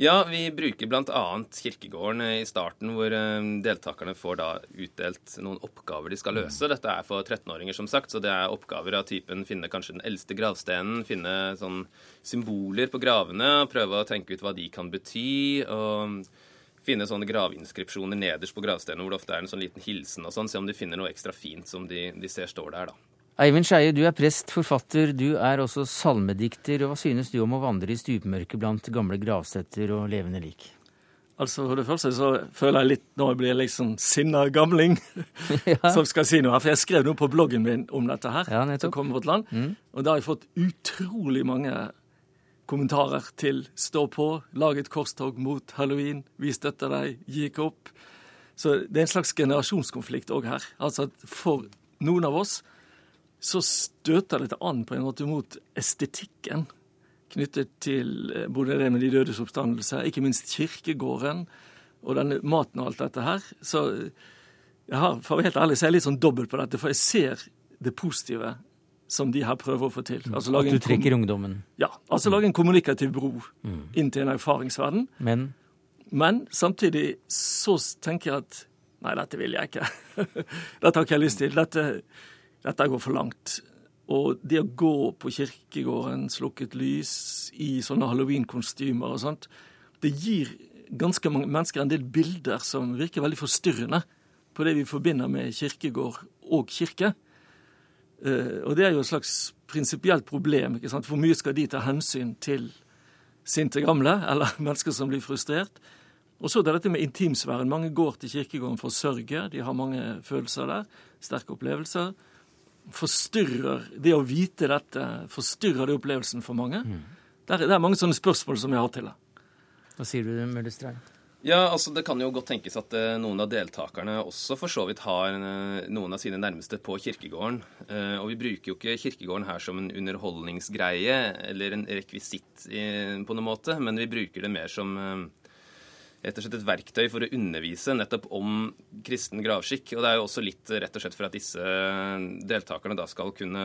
Ja, vi bruker bl.a. kirkegården i starten, hvor eh, deltakerne får da utdelt noen oppgaver de skal løse. Dette er for 13-åringer, som sagt, så det er oppgaver av typen finne kanskje den eldste gravstenen, finne sånn symboler på gravene, prøve å tenke ut hva de kan bety. og finne sånne gravinskripsjoner nederst på gravstedene hvor det ofte er en sånn liten hilsen og sånn. Se om de finner noe ekstra fint som de, de ser står der, da. Eivind Skeie, du er prest, forfatter, du er også salmedikter. og Hva synes du om å vandre i stupmørket blant gamle gravsetter og levende lik? Altså, For det første så føler jeg litt nå blir jeg liksom sinna gamling ja. som skal si noe her. For jeg skrev noe på bloggen min om dette her, ja, som kommer vårt land. Mm. Og da har jeg fått utrolig mange kommentarer til 'stå på', 'lag et korstog mot halloween', 'vi støtter deg', 'gi ikke opp'. Så det er en slags generasjonskonflikt òg her. Altså at for noen av oss så støter dette an på en måte mot estetikken knyttet til eh, både det med de dødes oppstandelse, ikke minst kirkegården og denne maten og alt dette her. Så jeg har, for å være helt ærlig, så er jeg litt sånn dobbelt på dette, for jeg ser det positive som de her prøver å få til. Mm. Altså, At du trekker ungdommen? Ja. Altså lage en kommunikativ bro mm. inn til en erfaringsverden. Men? Men samtidig så tenker jeg at nei, dette vil jeg ikke. dette har ikke jeg lyst til. Dette, dette går for langt. Og det å gå på kirkegården, slukket lys, i sånne halloweenkostymer og sånt, det gir ganske mange mennesker en del bilder som virker veldig forstyrrende på det vi forbinder med kirkegård og kirke. Uh, og det er jo et slags prinsipielt problem. ikke sant? Hvor mye skal de ta hensyn til sinte gamle, eller mennesker som blir frustrert? Og så er det dette med intimsfæren. Mange går til kirkegården for å sørge. De har mange følelser der. Sterke opplevelser. Forstyrrer det å vite dette forstyrrer det opplevelsen for mange? Mm. Det, er, det, er, mange sånne spørsmål som jeg har til det. Hva sier du, Møllestrand? Ja, altså Det kan jo godt tenkes at uh, noen av deltakerne også for så vidt har uh, noen av sine nærmeste på kirkegården. Uh, og vi bruker jo ikke kirkegården her som en underholdningsgreie eller en rekvisitt i, på noen måte, men vi bruker det mer som rett og slett et verktøy for å undervise nettopp om kristen gravskikk. Og det er jo også litt rett og slett for at disse deltakerne da skal kunne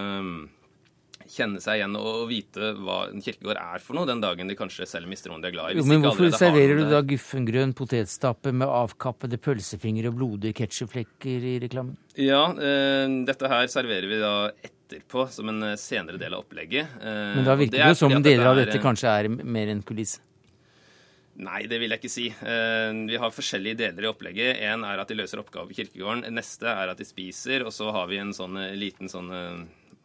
kjenne seg igjen og vite hva en kirkegård er for noe den dagen de kanskje selv mister noen de er glad i. Jo, men hvorfor serverer du da guffengrønn potetstappe med avkappede pølsefingre og blodige ketsjupflekker i reklamen? Ja, eh, dette her serverer vi da etterpå som en eh, senere del av opplegget. Eh, men da virker det, jo som deler av dette kanskje er mer enn kulisse? Nei, det vil jeg ikke si. Eh, vi har forskjellige deler i opplegget. En er at de løser oppgaver på kirkegården. Neste er at de spiser. Og så har vi en sånn eh, liten sånn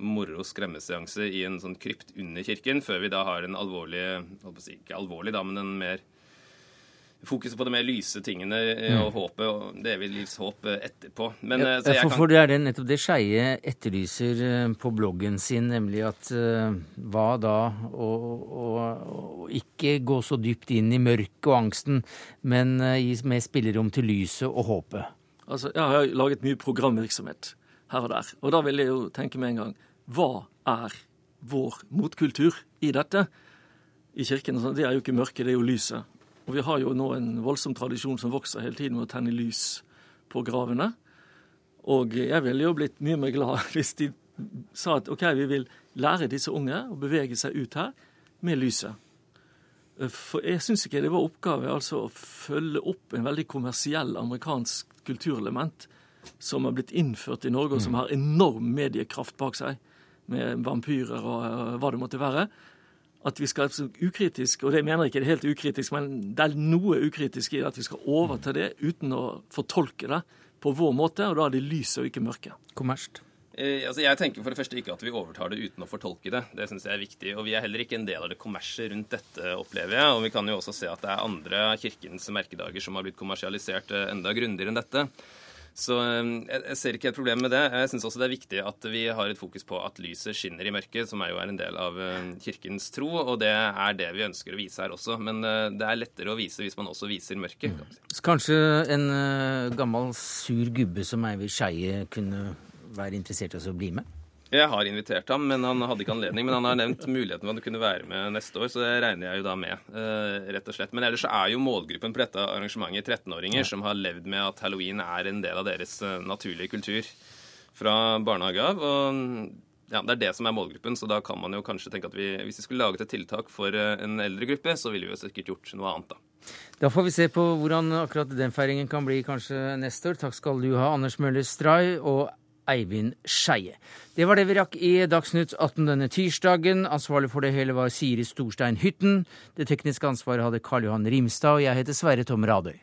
moro skremmeseanse i en sånn krypt under kirken, før vi da har en alvorlig Ikke alvorlig, da, men en mer Fokuset på de mer lyse tingene mm. og håpet og det evige livs håp eh, etterpå. Men, ja, eh, for, for det er det nettopp det Skeie etterlyser på bloggen sin, nemlig at uh, hva da å, ikke gå så dypt inn i mørket og angsten, men uh, gi mer spillerom til lyset og håpet? Altså, Jeg har laget mye programvirksomhet her og der, og da vil jeg jo tenke med en gang hva er vår motkultur i dette? I kirken det er jo ikke mørket, det er jo lyset. Og vi har jo nå en voldsom tradisjon som vokser hele tiden med å tenne lys på gravene. Og jeg ville jo blitt mye mer glad hvis de sa at OK, vi vil lære disse unge å bevege seg ut her med lyset. For jeg syns ikke det var oppgave altså å følge opp en veldig kommersiell amerikansk kulturelement som har blitt innført i Norge, og som mm. har enorm mediekraft bak seg med vampyrer og uh, hva det måtte være. At vi skal ukritisk, og det mener jeg ikke er helt ukritisk, men det er noe ukritisk i at vi skal overta det uten å fortolke det på vår måte, og da er det lyset og ikke mørket. Kommerst. Eh, altså jeg tenker for det første ikke at vi overtar det uten å fortolke det. Det syns jeg er viktig. Og vi er heller ikke en del av det kommersiet rundt dette, opplever jeg. Og vi kan jo også se at det er andre av kirkens merkedager som har blitt kommersialisert eh, enda grundigere enn dette. Så eh, jeg ser ikke et problem med det. Jeg syns også det er viktig at vi har et fokus på at lyset skinner i mørket, som er jo er en del av eh, kirkens tro, og det er det vi ønsker å vise her også. Men eh, det er lettere å vise hvis man også viser mørket. Så Kanskje en gammel sur gubbe som Eivind Skeie kunne være interessert i å bli med? Jeg har invitert ham, men han hadde ikke anledning. Men han har nevnt muligheten for at han kunne være med neste år, så det regner jeg jo da med. Uh, rett og slett. Men ellers er jo målgruppen på dette arrangementet 13-åringer ja. som har levd med at halloween er en del av deres uh, naturlige kultur fra barnehage av. Og ja, det er det som er målgruppen, så da kan man jo kanskje tenke at vi, hvis vi skulle laget et tiltak for uh, en eldre gruppe, så ville vi jo sikkert gjort noe annet, da. Da får vi se på hvordan akkurat den feiringen kan bli kanskje neste år. Takk skal du ha, Anders Møller Stray og Eivind Skeie. Det var det vi rakk i Dagsnytt 18 denne tirsdagen. Ansvarlig for det hele var Siri Storstein Hytten. Det tekniske ansvaret hadde Karl Johan Rimstad, og jeg heter Sverre Tom Radøy.